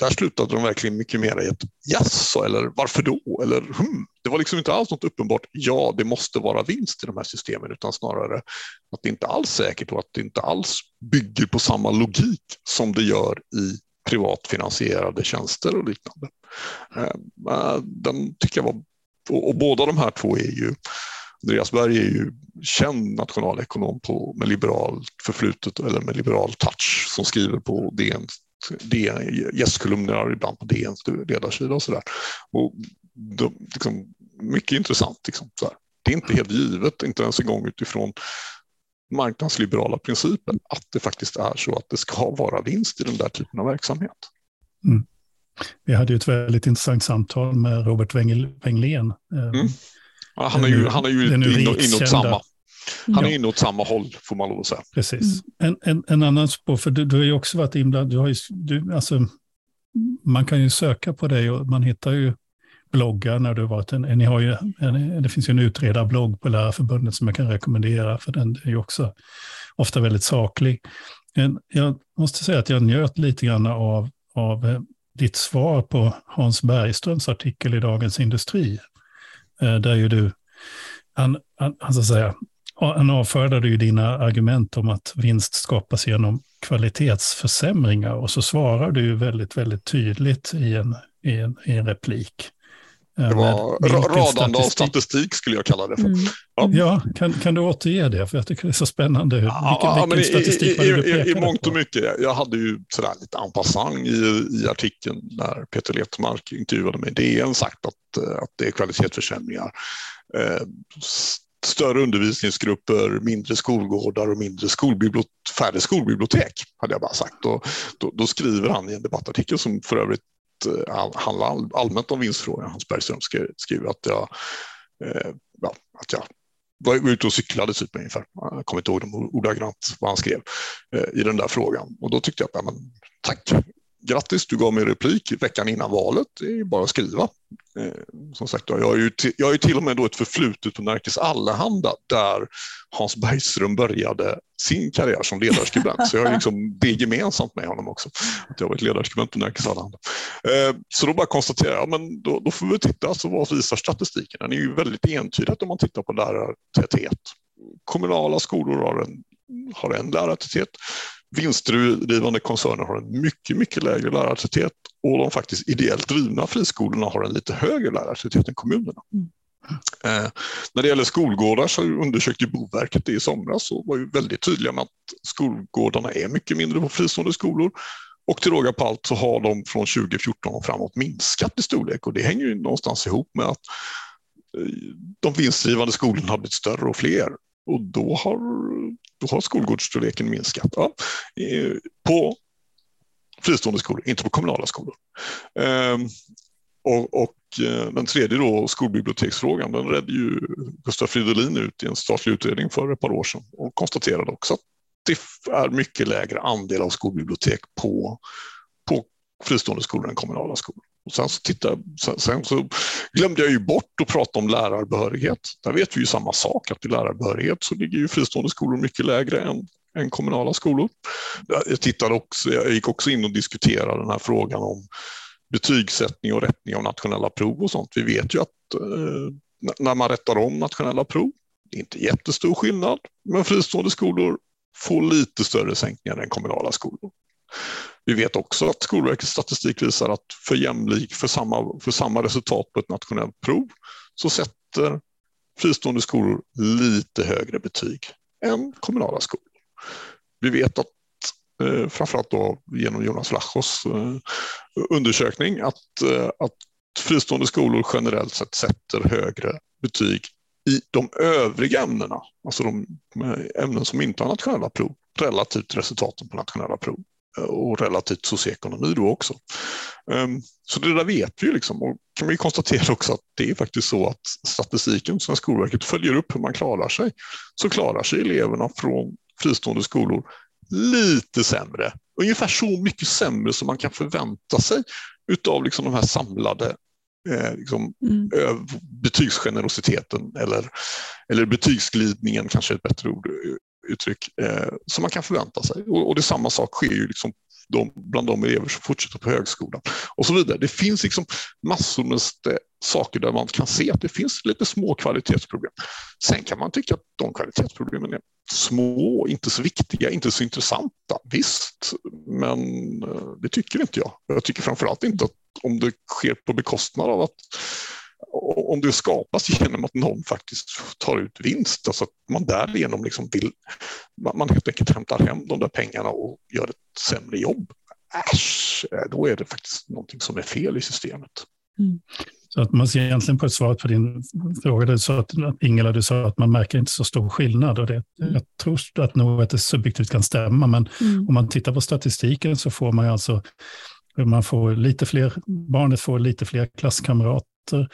där slutade de verkligen mycket mer i ett jaså, eller varför då? Eller hmm. Det var liksom inte alls något uppenbart ja, det måste vara vinst i de här systemen, utan snarare att det inte alls är säkert och att det inte alls bygger på samma logik som det gör i privatfinansierade tjänster och liknande. Eh, eh, den tycker jag var, och båda de här två är ju Andreas Berg är ju känd nationalekonom på, med liberalt förflutet eller med liberal touch som skriver på DN, Gästkolumner ibland på DNs ledarsida och sådär. liksom, mycket intressant. Liksom, Det är inte helt givet, inte ens en gång utifrån marknadsliberala principer, att det faktiskt är så att det ska vara vinst i den där typen av verksamhet. Mm. Vi hade ju ett väldigt intressant samtal med Robert Wenglén. Mm. Ja, han är ju, han är ju inåt, inåt samma. Han är ja. inåt samma håll, får man lov att säga. Precis. Mm. En, en, en, annan spår, för du, du har ju också varit inblandad, du har ju, du, alltså, man kan ju söka på dig och man hittar ju bloggar när du varit en, ni har ju, en, det finns ju en utredarblogg på Lärarförbundet som jag kan rekommendera, för den är ju också ofta väldigt saklig. En, jag måste säga att jag njöt lite grann av, av eh, ditt svar på Hans Bergströms artikel i Dagens Industri, eh, där ju du, han, han, han, så säga, han avfärdade ju dina argument om att vinst skapas genom kvalitetsförsämringar och så svarar du väldigt, väldigt tydligt i en, i en, i en replik. Det var radande av statistik skulle jag kalla det för. Mm. Ja, ja kan, kan du återge det? För jag tycker det är så spännande. Vilken, ja, vilken statistik i, i, i, i mångt och mycket. Jag hade ju sådär lite en passant i, i artikeln när Peter Letmark intervjuade mig DN sagt att, att det är kvalitetsförsämringar. Eh, större undervisningsgrupper, mindre skolgårdar och mindre skolbibliotek, färre skolbibliotek, hade jag bara sagt. Och då, då skriver han i en debattartikel som för övrigt eh, handlar allmänt om vinstfrågan. Hans Bergström skriver att jag, eh, ja, att jag var ute och cyklade typ ungefär. Jag kommer inte ihåg ordagrant vad han skrev eh, i den där frågan. Och då tyckte jag att, ja, men, tack, grattis, du gav mig replik veckan innan valet. Det är bara att skriva. Eh, som sagt, jag har, ju jag har ju till och med då ett förflutet på Närkes Allehanda där Hans Bergström började sin karriär som ledarskribent. Så jag har liksom det gemensamt med honom också, att jag varit ledarskribent på Närkes Allehanda. Eh, så då bara konstaterar jag, men då, då får vi titta, så vad visar statistiken? Den är ju väldigt entydigt om man tittar på lärartäthet. Kommunala skolor har en, har en lärartäthet vinstdrivande koncerner har en mycket, mycket lägre lärartäthet och de faktiskt ideellt drivna friskolorna har en lite högre lärartäthet än kommunerna. Mm. Eh, när det gäller skolgårdar så undersökte Boverket det i somras och var ju väldigt tydliga med att skolgårdarna är mycket mindre på fristående skolor. Och till råga på allt så har de från 2014 och framåt minskat i storlek och det hänger ju någonstans ihop med att eh, de vinstdrivande skolorna har blivit större och fler och då har, då har skolgårdsstorleken minskat. Ja, på fristående skolor, inte på kommunala skolor. Ehm, och, och, eh, den tredje då, skolbiblioteksfrågan, den redde ju Gustav Fridolin ut i en statlig utredning för ett par år sedan och konstaterade också att det är mycket lägre andel av skolbibliotek på, på fristående skolor än kommunala skolor. Och sen, så tittade, sen, sen, så glömde jag ju bort att prata om lärarbehörighet. Där vet vi ju samma sak, att i lärarbehörighet så ligger ju fristående skolor mycket lägre än, än kommunala skolor. Jag, tittade också, jag gick också in och diskuterade den här frågan om betygssättning och rättning av nationella prov och sånt. Vi vet ju att eh, när man rättar om nationella prov, det är inte jättestor skillnad, men fristående skolor får lite större sänkningar än kommunala skolor. Vi vet också att Skolverkets statistik visar att för jämlik, för samma, för samma resultat på ett nationellt prov så sätter fristående skolor lite högre betyg än kommunala skolor. Vi vet att eh, framförallt då genom Jonas Vlachos eh, undersökning att, eh, att fristående skolor generellt sett sätter högre betyg i de övriga ämnena, alltså de eh, ämnen som inte har nationella prov, relativt resultaten på nationella prov och relativt socioekonomi då också. Ehm, så det där vet vi ju liksom och kan vi konstatera också att det är faktiskt så att statistiken som Skolverket följer upp hur man klarar sig, så klarar sig eleverna från fristående skolor lite sämre. Ungefär så mycket sämre som man kan förvänta sig utav liksom de här samlade eh, liksom, mm. betygsgenerositeten eller, eller betygsglidningen kanske ett bättre ord uttryck eh, som man kan förvänta sig. Och, och det samma sak sker ju liksom de, bland de elever som fortsätter på högskolan och så vidare. Det finns liksom massor med saker där man kan se att det finns lite små kvalitetsproblem. Sen kan man tycka att de kvalitetsproblemen är små, inte så viktiga, inte så intressanta. Visst, men eh, det tycker inte jag. Jag tycker framförallt inte att om det sker på bekostnad av att om det skapas genom att någon faktiskt tar ut vinst, alltså att man därigenom liksom vill, man helt enkelt hämtar hem de där pengarna och gör ett sämre jobb. Äsch, då är det faktiskt någonting som är fel i systemet. Mm. Så att man ser egentligen på ett svar på din fråga, du sa att, Ingela, du sa att man märker inte så stor skillnad. Och det. Jag tror att nog att det subjektivt kan stämma, men mm. om man tittar på statistiken så får man alltså man får lite fler, barnet får lite fler klasskamrater Eh,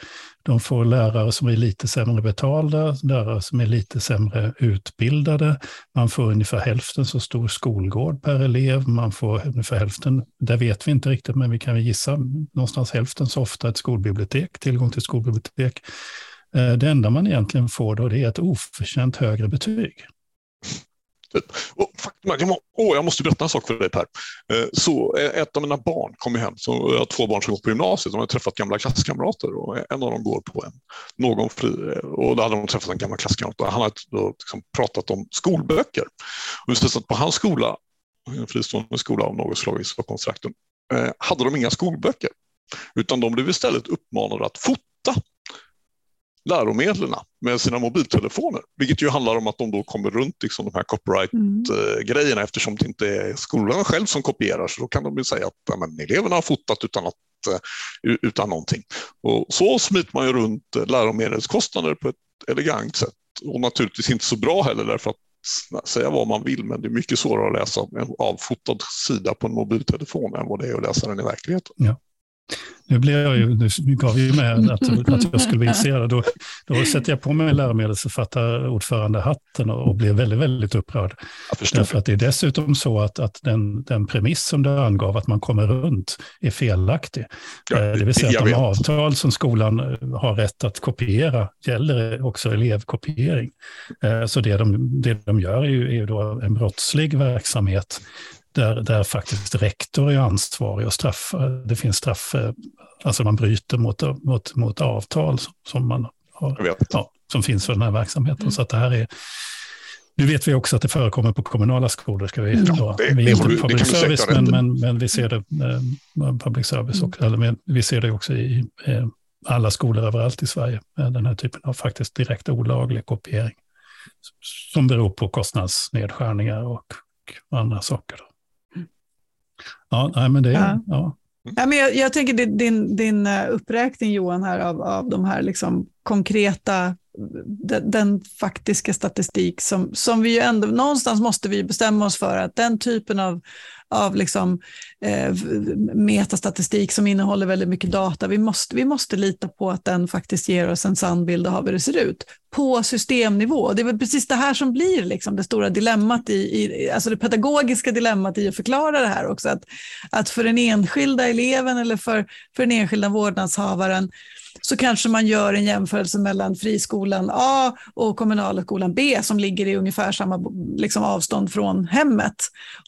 de får lärare som är lite sämre betalda, lärare som är lite sämre utbildade. Man får ungefär hälften så stor skolgård per elev. Man får ungefär hälften, det vet vi inte riktigt, men vi kan gissa någonstans hälften så ofta ett skolbibliotek, tillgång till skolbibliotek. Eh, det enda man egentligen får då det är ett oförtjänt högre betyg. Typ. Och faktum är, jag, må, åh, jag måste berätta en sak för dig Per. Eh, så eh, ett av mina barn kom hem, så jag har två barn som går på gymnasiet, de har träffat gamla klasskamrater och en av dem går på en, någon fri, och då hade de träffat en gammal klasskamrat och han hade då liksom pratat om skolböcker. Och just att på hans skola, en fristående skola av något slag i Stockholmstrakten, hade de inga skolböcker, utan de blev istället uppmanade att fota läromedlen med sina mobiltelefoner, vilket ju handlar om att de då kommer runt liksom de här copyright-grejerna mm. eftersom det inte är skolan själv som kopierar, så då kan de ju säga att ja, men, eleverna har fotat utan, att, eh, utan någonting. Och så smiter man ju runt läromedelskostnader på ett elegant sätt och naturligtvis inte så bra heller därför att säga vad man vill, men det är mycket svårare att läsa en avfotad sida på en mobiltelefon än vad det är att läsa den i verkligheten. Ja. Nu blev jag ju, nu gav ju med att, att jag skulle bli intresserad. Då, då sätter jag på mig läromedelsförfattarordförandehatten och, och blir väldigt, väldigt upprörd. Därför att det är dessutom så att, att den, den premiss som du angav, att man kommer runt, är felaktig. Ja, eh, det vill säga att de avtal som skolan eh, har rätt att kopiera gäller också elevkopiering. Eh, så det de, det de gör är ju, är ju då en brottslig verksamhet där, där faktiskt rektor är ansvarig och straff, det finns straff, alltså man bryter mot, mot, mot avtal som, man har, ja, som finns för den här verksamheten. Mm. Så att det här är, nu vet vi också att det förekommer på kommunala skolor, ska vi, ja, då, det, vi är inte public service, men, men, men, vi ser det, eh, public service också, mm. eller vi ser det också i eh, alla skolor överallt i Sverige, den här typen av faktiskt direkt olaglig kopiering, som beror på kostnadsnedskärningar och, och andra saker. Ja, nej, men det, ja. ja. Ja, men jag, jag tänker din, din eh, uppräkning Johan här av, av de här liksom konkreta, den, den, faktiska statistik som, som vi ju ändå, någonstans måste vi bestämma oss för att den typen av av liksom, eh, metastatistik som innehåller väldigt mycket data. Vi måste, vi måste lita på att den faktiskt ger oss en sann bild av hur det ser ut på systemnivå. Det är väl precis det här som blir liksom det stora dilemmat, i, i, alltså det pedagogiska dilemmat i att förklara det här också. Att, att för den enskilda eleven eller för, för den enskilda vårdnadshavaren så kanske man gör en jämförelse mellan friskolan A och kommunala skolan B som ligger i ungefär samma liksom, avstånd från hemmet.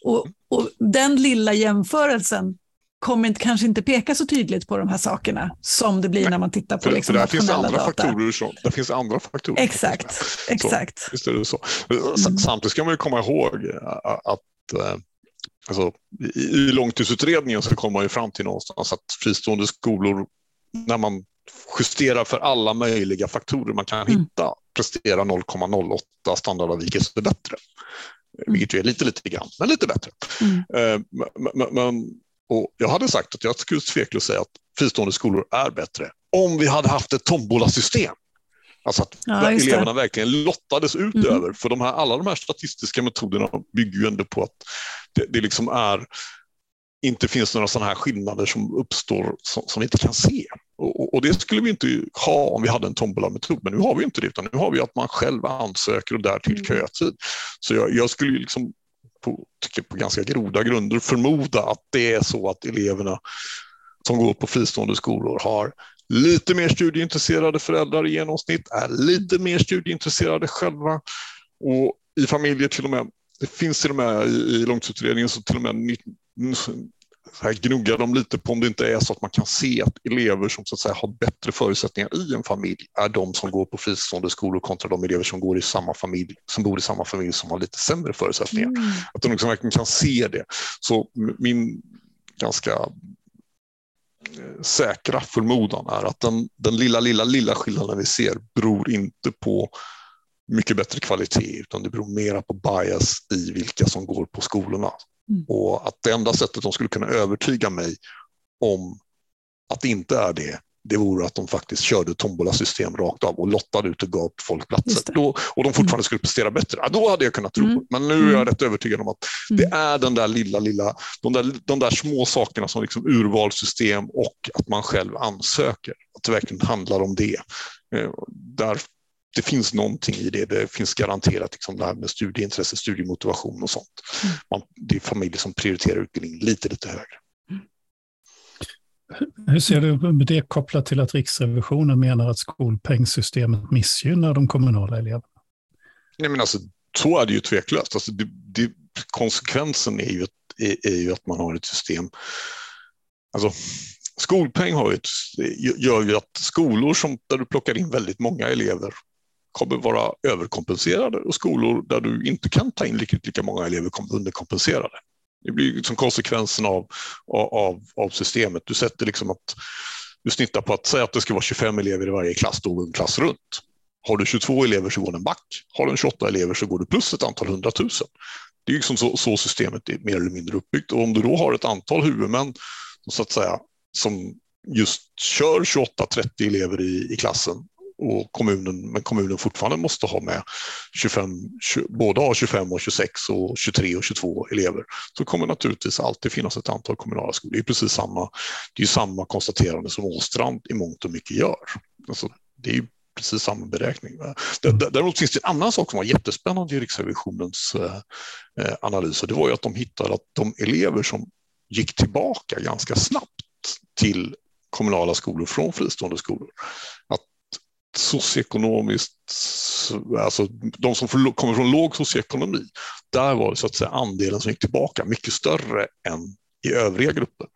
Och, och den lilla jämförelsen kommer kanske inte peka så tydligt på de här sakerna som det blir Nej, när man tittar på för, liksom, för finns andra data. Faktorer som, det finns andra faktorer. Exakt. Så, exakt. Visst är det så. Mm. Samtidigt ska man ju komma ihåg att eh, alltså, i långtidsutredningen så kommer man ju fram till någonstans att fristående skolor, när man justerar för alla möjliga faktorer man kan mm. hitta, presterar 0,08 standardavvikelse bättre. Mm. Vilket ju är lite, lite grann, men lite bättre. Mm. Eh, men, men, och jag hade sagt att jag skulle tveklöst säga att fristående skolor är bättre om vi hade haft ett tombola-system. Alltså att ja, eleverna verkligen lottades ut mm. över, för de här, alla de här statistiska metoderna bygger ju ändå på att det, det liksom är inte finns några sådana här skillnader som uppstår som, som vi inte kan se. Och, och, det skulle vi inte ha om vi hade en tombola-metod, men nu har vi inte det, utan nu har vi att man själv ansöker och därtill mm. kötid. Så jag, jag skulle liksom på, på ganska groda grunder förmoda att det är så att eleverna som går på fristående skolor har lite mer studieintresserade föräldrar i genomsnitt, är lite mer studieintresserade själva och i familjer till och med det finns till och med i, i långtidsutredningen så till och med här gnuggar de lite på om det inte är så att man kan se att elever som så att säga, har bättre förutsättningar i en familj är de som går på fristående skolor kontra de elever som, går i samma familj, som bor i samma familj som har lite sämre förutsättningar. Mm. Att de liksom verkligen kan se det. Så min ganska eh, säkra förmodan är att den, den lilla, lilla, lilla skillnaden vi ser beror inte på mycket bättre kvalitet utan det beror mera på bias i vilka som går på skolorna. Mm. Och att det enda sättet de skulle kunna övertyga mig om att det inte är det, det vore att de faktiskt körde tombola-system rakt av och lottade ut och gav folk platser. Då, och de fortfarande mm. skulle prestera bättre. Ja, då hade jag kunnat tro mm. det. Men nu är jag mm. rätt övertygad om att det mm. är den där lilla, lilla, de där, de där små sakerna som liksom urvalssystem och att man själv ansöker. Att det verkligen handlar om det. Eh, där det finns någonting i det. Det finns garanterat liksom det här med studieintresse, studiemotivation och sånt. Mm. Man, det är familjer som prioriterar utbildning lite, lite högre. Hur ser du med det kopplat till att Riksrevisionen menar att skolpengssystemet missgynnar de kommunala eleverna? Nej, men alltså, så är det ju tveklöst. Alltså, det, det, konsekvensen är ju, att, är, är ju att man har ett system Alltså, skolpeng har ett, gör ju att skolor som, där du plockar in väldigt många elever kommer vara överkompenserade och skolor där du inte kan ta in lika, lika många elever kommer underkompenserade. Det blir liksom konsekvensen av, av, av systemet. Du sätter liksom att du snittar på att säga att det ska vara 25 elever i varje klass, då går en klass runt. Har du 22 elever så går den back. Har du 28 elever så går du plus ett antal hundratusen. Det är liksom så, så, systemet är mer eller mindre uppbyggt. Och om du då har ett antal huvudmän så att säga, som just kör 28-30 elever i, i klassen och kommunen, men kommunen fortfarande måste ha med 25, 20, både ha 25 och 26 och 23 och 22 elever, så kommer naturligtvis alltid finnas ett antal kommunala skolor. Det är precis samma, det är samma konstaterande som Åstrand i mångt och mycket gör. Alltså, det är precis samma beräkning. Däremot finns det en annan sak som var jättespännande i Riksrevisionens eh, eh, analys och det var ju att de hittade att de elever som gick tillbaka ganska snabbt till kommunala skolor från fristående skolor, att socioekonomiskt, alltså de som kommer från låg socioekonomi, där var så att säga andelen som gick tillbaka mycket större än i övriga grupper.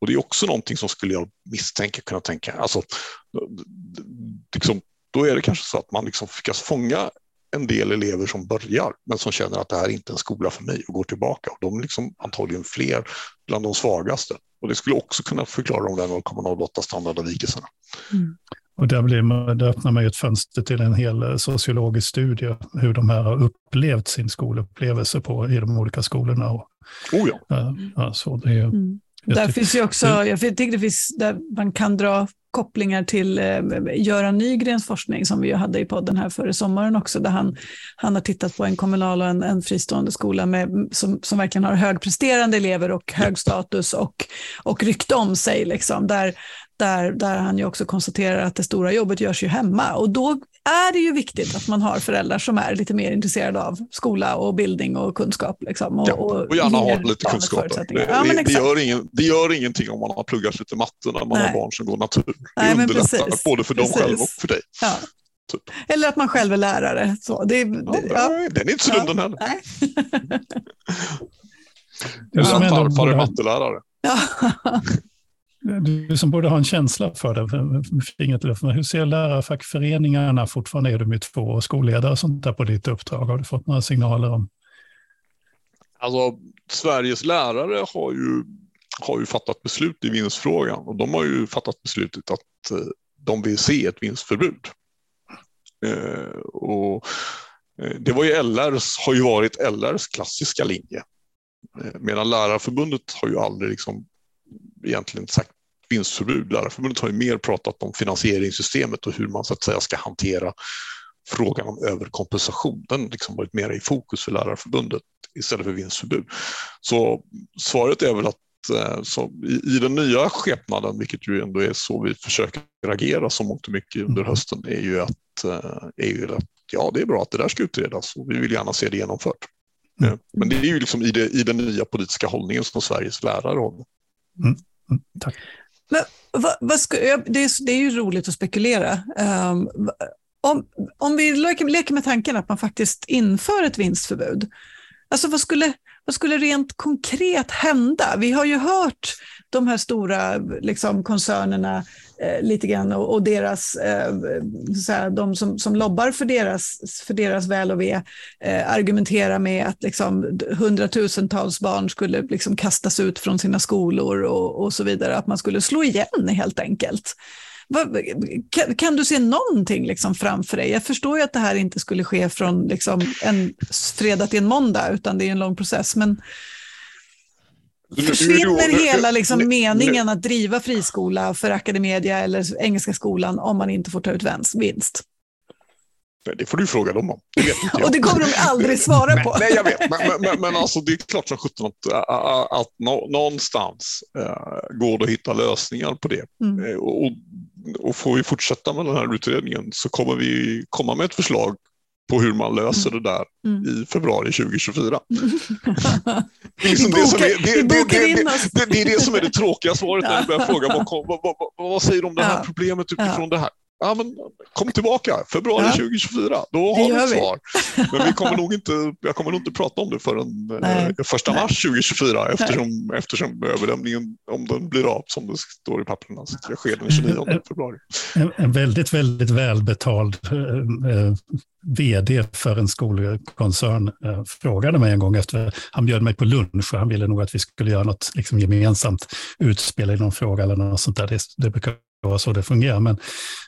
Och det är också någonting som skulle jag misstänka kunna tänka, alltså, liksom, då är det kanske så att man liksom lyckas fånga en del elever som börjar men som känner att det här är inte en skola för mig och går tillbaka. Och de är liksom antagligen fler bland de svagaste. Och det skulle också kunna förklara de där 0,08 standardavvikelserna. Mm. Och där, blir man, där öppnar man ju ett fönster till en hel eh, sociologisk studie, hur de här har upplevt sin skolupplevelse på, i de olika skolorna. Och, oh ja. ja så det är, mm. Där finns ju också, jag tycker det finns, där man kan dra kopplingar till eh, Göran Nygrens forskning som vi hade i podden här före sommaren också, där han, han har tittat på en kommunal och en, en fristående skola med, som, som verkligen har högpresterande elever och hög status och, och rykte om sig. Liksom, där, där, där han ju också konstaterar att det stora jobbet görs ju hemma. Och då är det ju viktigt att man har föräldrar som är lite mer intresserade av skola och bildning och kunskap. Liksom, och, ja, och gärna ha lite kunskaper. Det, ja, det, det, gör ingen, det gör ingenting om man har pluggat lite matte när man Nej. har barn som går natur. Det Nej, underlättar både för dem själva och för dig. Ja. Typ. Eller att man själv är lärare. Så det, ja, ja. Den är inte så dum den heller. Du som farfar är mattelärare. Ja. Du som borde ha en känsla för det, för hur ser lärarfackföreningarna, fortfarande är de ju två skolledare och sånt där på ditt uppdrag, har du fått några signaler om? Alltså, Sveriges lärare har ju, har ju fattat beslut i vinstfrågan och de har ju fattat beslutet att eh, de vill se ett vinstförbud. Eh, och eh, det var ju LRs, har ju varit LRs klassiska linje. Eh, medan Lärarförbundet har ju aldrig liksom egentligen sagt vinstförbud. Lärarförbundet har ju mer pratat om finansieringssystemet och hur man så att säga ska hantera frågan om överkompensation. Den liksom varit mer i fokus för Lärarförbundet istället för vinstförbud. Så svaret är väl att eh, i, i den nya skepnaden, vilket ju ändå är så vi försöker agera så mångt och mycket under mm. hösten, är ju att, eh, är ju att ja, det är bra att det där ska utredas och vi vill gärna se det genomfört. Mm. Men det är ju liksom i, det, i den nya politiska hållningen som Sveriges lärare har. Mm. Tack. Men, vad, vad ska, det, är, det är ju roligt att spekulera. Um, om, om vi leker, leker med tanken att man faktiskt inför ett vinstförbud, alltså vad skulle, vad skulle rent konkret hända? Vi har ju hört de här stora liksom, koncernerna eh, lite grann och, och deras, eh, såhär, de som, som lobbar för deras, för deras väl och ve eh, argumentera med att liksom, hundratusentals barn skulle liksom, kastas ut från sina skolor och, och så vidare, att man skulle slå igen helt enkelt. Kan, kan, du se någonting liksom framför dig? Jag förstår ju att det här inte skulle ske från liksom en fredag till en måndag, utan det är en lång process. Men försvinner hela liksom meningen att driva friskola för Academedia eller Engelska skolan om man inte får ta ut vinst? Det får du fråga dem om. Det vet inte jag. Och det kommer de aldrig svara på. Nej, jag vet. Men, men, men alltså, det är klart som sjutton att, att, att någonstans uh, går det att hitta lösningar på det. Mm. Uh, och, och får vi fortsätta med den här utredningen så kommer vi komma med ett förslag på hur man löser mm. det där mm. i februari 2024. det, är det som är det tråkiga svaret när du börjar fråga vad, vad, vad, vad säger du om det här problemet utifrån det här? Ja, men kom tillbaka februari ja. 2024, då har vi ett svar. Men vi kommer nog inte, jag kommer nog inte prata om det förrän eh, första mars 2024 eftersom, eftersom överlämningen, om den blir av som det står i papperna, så det sker den 29 februari. En, en väldigt, väldigt välbetald eh, eh vd för en skolkoncern eh, frågade mig en gång efter, han bjöd mig på lunch och han ville nog att vi skulle göra något liksom, gemensamt utspel i någon fråga eller något sånt där. Det, det brukar vara så det fungerar. Men,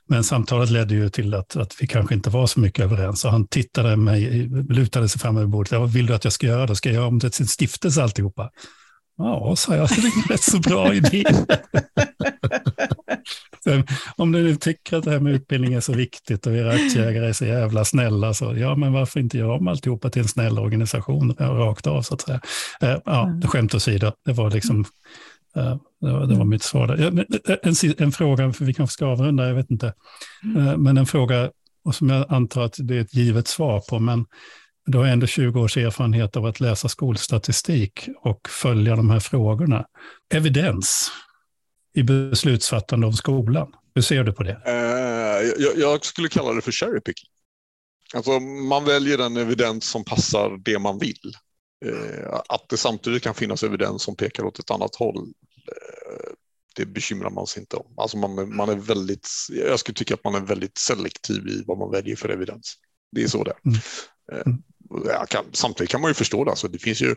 men samtalet ledde ju till att, att vi kanske inte var så mycket överens. Och han tittade mig, lutade sig fram över bordet. Vad vill du att jag ska göra? Då ska jag göra om det till en stiftelse alltihopa. Ja, sa jag, det är en rätt så bra idé. om du nu tycker att det här med utbildning är så viktigt och era aktieägare är så jävla snälla, så ja, men varför inte göra om alltihopa till en snäll organisation rakt av, så att säga. Eh, ja, mm. skämt åsido, det var liksom det var, det var mitt svar. Där. Eh, en, en, fråga, för vi kanske ska avrunda, jag vet inte. Mm. Eh, men en fråga och som jag antar att det är ett givet svar på, men du har ändå 20 års erfarenhet av att läsa skolstatistik och följa de här frågorna. Evidens i beslutsfattande om skolan. Hur ser du på det? jag, jag, skulle kalla det för cherry picking. Alltså man väljer den evidens som passar det man vill. Att det samtidigt kan finnas evidens som pekar åt ett annat håll Eh, det bekymrar man sig inte om. Alltså man, man är väldigt, jag skulle tycka att man är väldigt selektiv i vad man väljer för evidens. Det är så det är. Mm. Mm. Kan, samtidigt kan man ju förstå det. Alltså det finns ju,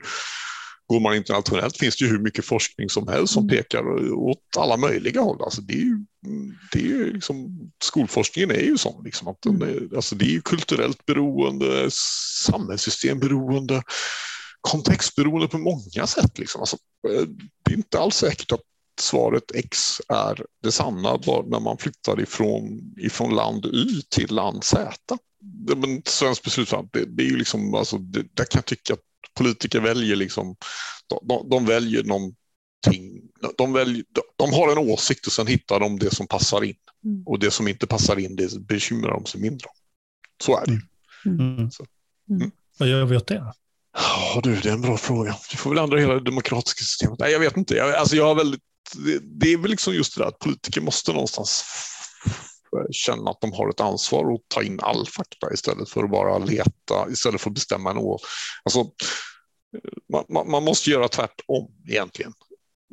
går man internationellt finns det ju hur mycket forskning som helst som mm. pekar åt alla möjliga håll. Alltså det är ju, det är ju liksom, skolforskningen är ju sån. Liksom, att är, alltså det är ju kulturellt beroende, samhällssystemberoende kontextberoende på många sätt. Liksom. Alltså, eh, det är inte alls säkert att svaret X är det sanna bara när man flyttar ifrån, ifrån land Y till land Z. Men svensk beslutsfattande, det, det är ju liksom, alltså, det, där kan jag tycka att politiker väljer liksom, de, de väljer någonting, de, väljer, de, har en åsikt och sen hittar de det som passar in. Mm. Och det som inte passar in, det bekymrar de sig mindre om. Så är det. Mm. Mm. mm. Vad gör vi åt det? Ja du, det är en bra fråga. Du får väl ändra hela det demokratiska systemet. Nej, jag vet inte. Jag, alltså, jag har väldigt, det, det är väl liksom just det där att politiker måste någonstans känna att de har ett ansvar att ta in all fakta istället för att bara leta, istället för att bestämma en å. Alltså, man, man, måste göra tvärtom egentligen.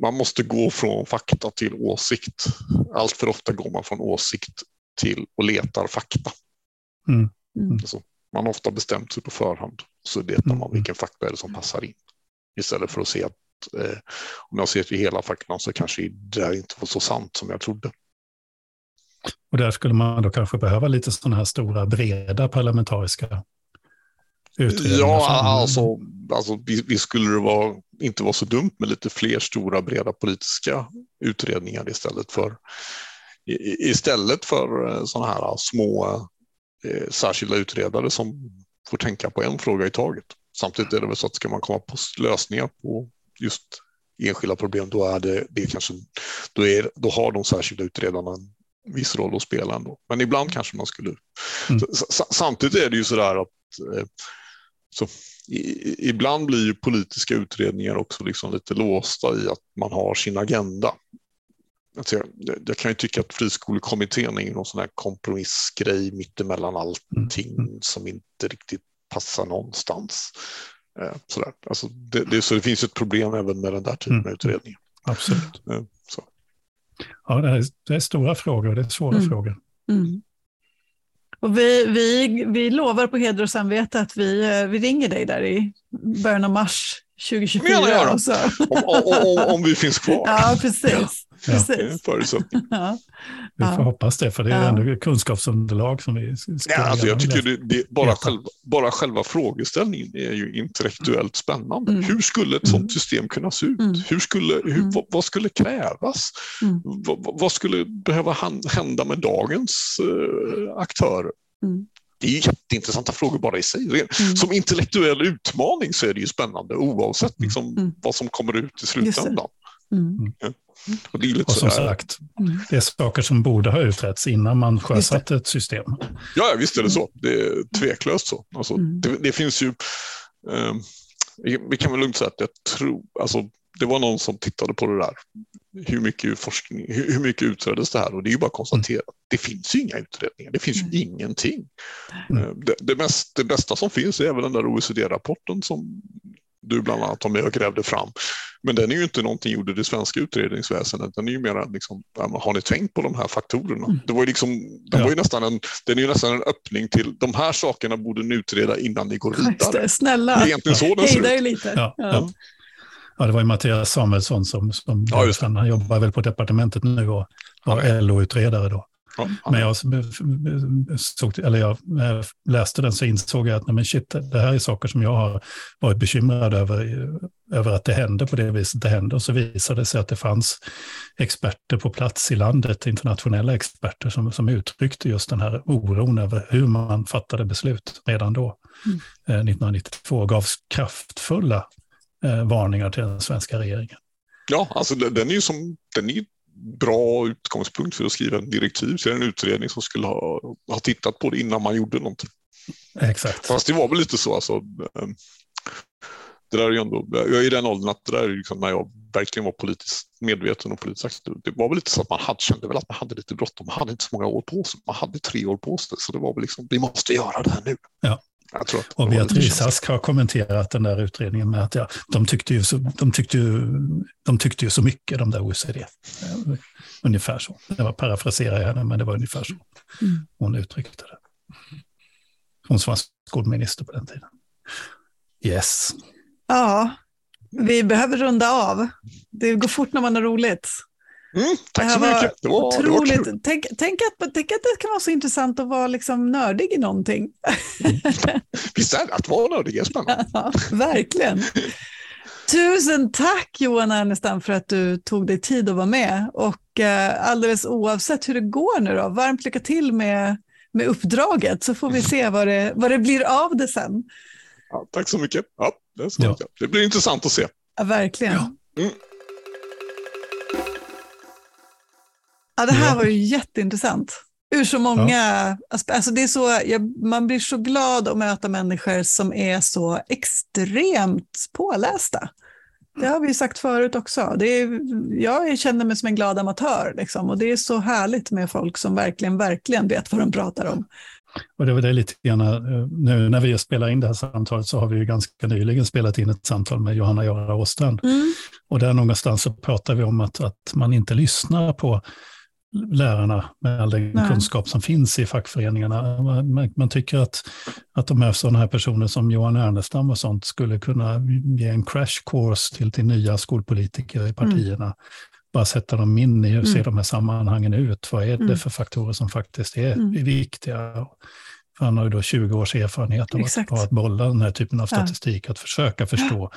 Man måste gå från fakta till åsikt. Allt för ofta går man från åsikt till och letar fakta. Mm. Mm. Alltså, man har ofta bestämt sig på förhand så vet man mm. vilken fakta är det som passar in. Istället för att se att eh, om jag ser till hela faktan så kanske det inte var så sant som jag trodde. Och där skulle man då kanske behöva lite sådana här stora breda parlamentariska utredningar? Ja, alltså, alltså visst skulle det vara, inte vara så dumt med lite fler stora breda politiska utredningar istället för istället för eh, sådana här små särskilda utredare som får tänka på en fråga i taget. Samtidigt är det väl så att ska man komma på lösningar på just enskilda problem, då, är det, det kanske, då, är, då har de särskilda utredarna en viss roll att spela ändå. Men ibland kanske man skulle... Mm. samtidigt är det ju så där att eh, så, i, ibland blir ju politiska utredningar också liksom lite låsta i att man har sin agenda. Alltså jag, jag, kan ju tycka att friskolekommittén är någon sån här kompromissgrej mittemellan allting mm. mm. som inte riktigt passar någonstans. Eh, sådär. Alltså det, det, så det finns ett problem även med den där typen mm. av utredningar. Absolut. Eh, så. Ja, det är, det är, stora frågor, det är svåra mm. frågor. Mm. Och vi, vi, vi lovar på heder och samvete att vi, eh, vi ringer dig där i början av mars 2024. Ja, Om, om, om, om, vi finns kvar. Ja, precis. precis. Ja, Vi får hoppas det, för det är ja. ändå kunskapsunderlag som vi ska ja, alltså Jag tycker det, det, bara, själva, bara själva frågeställningen är ju intellektuellt spännande. Mm. Hur skulle ett sådant mm. system kunna se ut? Mm. Hur skulle, hur, mm. vad, vad, skulle krävas? Mm. Vad, vad, skulle behöva hända med dagens uh, aktörer? Mm. Det är jätteintressanta frågor bara i sig. Mm. Som intellektuell utmaning så är det ju spännande oavsett liksom, mm. vad som kommer ut i slutändan. Mm. Ja. Och, det är lite och som sagt, mm. det är saker som borde ha utretts innan man sjösatte ett system. Ja, visst är det så. Det är tveklöst så. Alltså, mm. det, det, finns ju... Eh, vi kan väl lugnt säga att jag tror... Alltså, det var någon som tittade på det där. Hur mycket forskning, hur, mycket utreddes det här? Och det är ju bara att konstatera mm. det finns ju inga utredningar. Det finns ju ingenting. Mm. Det, det, mest, det bästa som finns är väl den där OECD-rapporten som du bland annat var med och grävde fram. Men den är ju inte någonting gjord i det svenska utredningsväsendet. Den är ju mer liksom, har ni tänkt på de här faktorerna? Mm. Det var ju liksom, den, ja. var ju nästan en, den är ju nästan en öppning till de här sakerna borde ni utreda innan ni går vidare. Det, snälla, det är egentligen så den ser ut. lite. Ja, ja. Ja, det var ju Mattias Samuelsson som, som ja, han jobbar väl på departementet nu och var LO-utredare då. Men jag, såg, eller jag läste den så insåg jag att nej men shit, det här är saker som jag har varit bekymrad över, över att det händer på det viset det händer. Och så visade det sig att det fanns experter på plats i landet, internationella experter, som, som uttryckte just den här oron över hur man fattade beslut redan då, mm. eh, 1992, gavs kraftfulla eh, varningar till den svenska regeringen. Ja, alltså den är ju som, den är bra utgångspunkt för att skriva en direktiv till en utredning som skulle ha, ha tittat på det innan man gjorde någonting. Exakt. Fast det var väl lite så alltså. Ehm, det där är ju ändå, jag är i den åldern att det där är liksom när jag verkligen var politiskt medveten och politiskt aktiv. Det var väl lite så att man hade, kände väl att man hade lite bråttom. Man hade inte så många år på sig. Man hade tre år på sig. Så det var väl liksom, vi måste göra det här nu. Ja och Beatrice Ask har kommenterat den där utredningen med att ja, de, tyckte ju så, de, tyckte ju, de tyckte ju så mycket, de där OECD. Eh, ungefär så. Det var parafraserar jag henne, men det var ungefär så mm. hon uttryckte det. Hon som var skolminister på den tiden. Yes. Ja, vi behöver runda av. Det går fort när man har roligt. Mm, tack så mycket. Det var, otroligt. Det var kul. tänk, tänk, att, tänk att det kan vara så intressant att vara liksom nördig i någonting. Visst är det att vara nördig är spännande. Ja, verkligen. Tusen tack Johan Ernestam för att du tog dig tid att vara med. Och eh, alldeles oavsett hur det går nu då, varmt lycka till med, med uppdraget så får vi se vad det, vad det blir av det sen. Ja, tack så mycket. Ja, det, ja. det blir intressant att se. Ja, verkligen. Ja. Mm. Ja, det här ja. var ju jätteintressant. Ur så många ja. alltså det är så, jag, Man blir så glad att möta människor som är så extremt pålästa. Det har vi sagt förut också. Det är, jag känner mig som en glad amatör liksom, och det är så härligt med folk som verkligen, verkligen vet vad de pratar om. Och det var det lite grann, eh, nu när vi spelar in det här samtalet så har vi ju ganska nyligen spelat in ett samtal med Johanna Jara Åstrand. Mm. Och där någonstans så pratar vi om att, att man inte lyssnar på lärarna med all den Nej. kunskap som finns i fackföreningarna. Man, man, tycker att, att de här sådana här personer som Johan Ernestam och sånt skulle kunna ge en crash course till, till nya skolpolitiker i mm. partierna. Mm. Bara sätta dem in i hur mm. ser de här sammanhangen ut? Vad är det mm. för faktorer som faktiskt är mm. viktiga? För han har ju då 20 års erfarenhet av att, att bolla den här typen av statistik, ja. att försöka förstå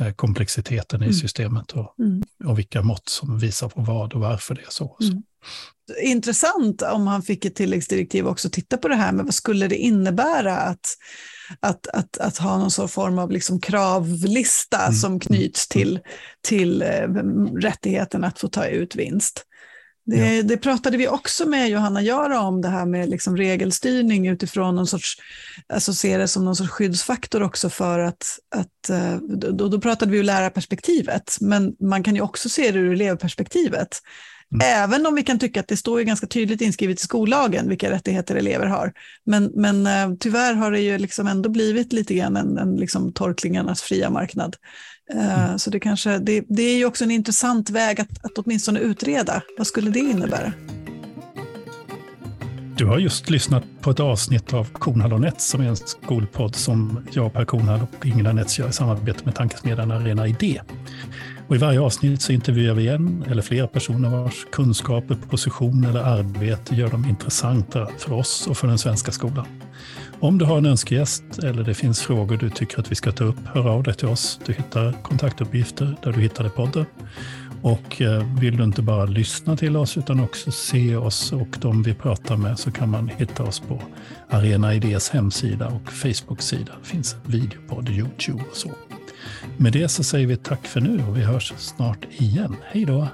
Eh, komplexiteten i mm. systemet och, mm. och vilka mått som visar på vad och varför det är så. Mm. Intressant om han fick ett tilläggsdirektiv också titta på det här med vad skulle det innebära att, att, att, att ha någon form av liksom kravlista mm. som knyts mm. till, till eh, rättigheten att få ta ut vinst. Det, ja. det, pratade vi också med Johanna Jara om, det här med liksom regelstyrning utifrån någon sorts, alltså se det som någon sorts skyddsfaktor också för att, att eh, då, då pratade vi ju lärarperspektivet, men man kan ju också se det ur elevperspektivet. Mm. Även om vi kan tycka att det står ju ganska tydligt inskrivet i skollagen vilka rättigheter elever har. Men, men eh, tyvärr har det ju liksom ändå blivit lite grann en, en liksom torklingarnas fria marknad. Eh, mm. Så det, kanske, det, det är ju också en intressant väg att, att åtminstone utreda. Vad skulle det innebära? Du har just lyssnat på ett avsnitt av Kornhall och Nets som är en skolpodd som jag, Per Kornhall och Ingela Nets gör i samarbete med tankesmedjan Arena Idé. Och I varje avsnitt så intervjuar vi en eller flera personer vars kunskaper, position eller arbete gör dem intressanta för oss och för den svenska skolan. Om du har en önskegäst eller det finns frågor du tycker att vi ska ta upp, hör av dig till oss. Du hittar kontaktuppgifter där du hittade podden. Och eh, vill du inte bara lyssna till oss utan också se oss och de vi pratar med så kan man hitta oss på Arena Idés hemsida och Facebook-sida. Det finns videopodd, Youtube och så. Med det så säger vi tack för nu och vi hörs snart igen. Hej då!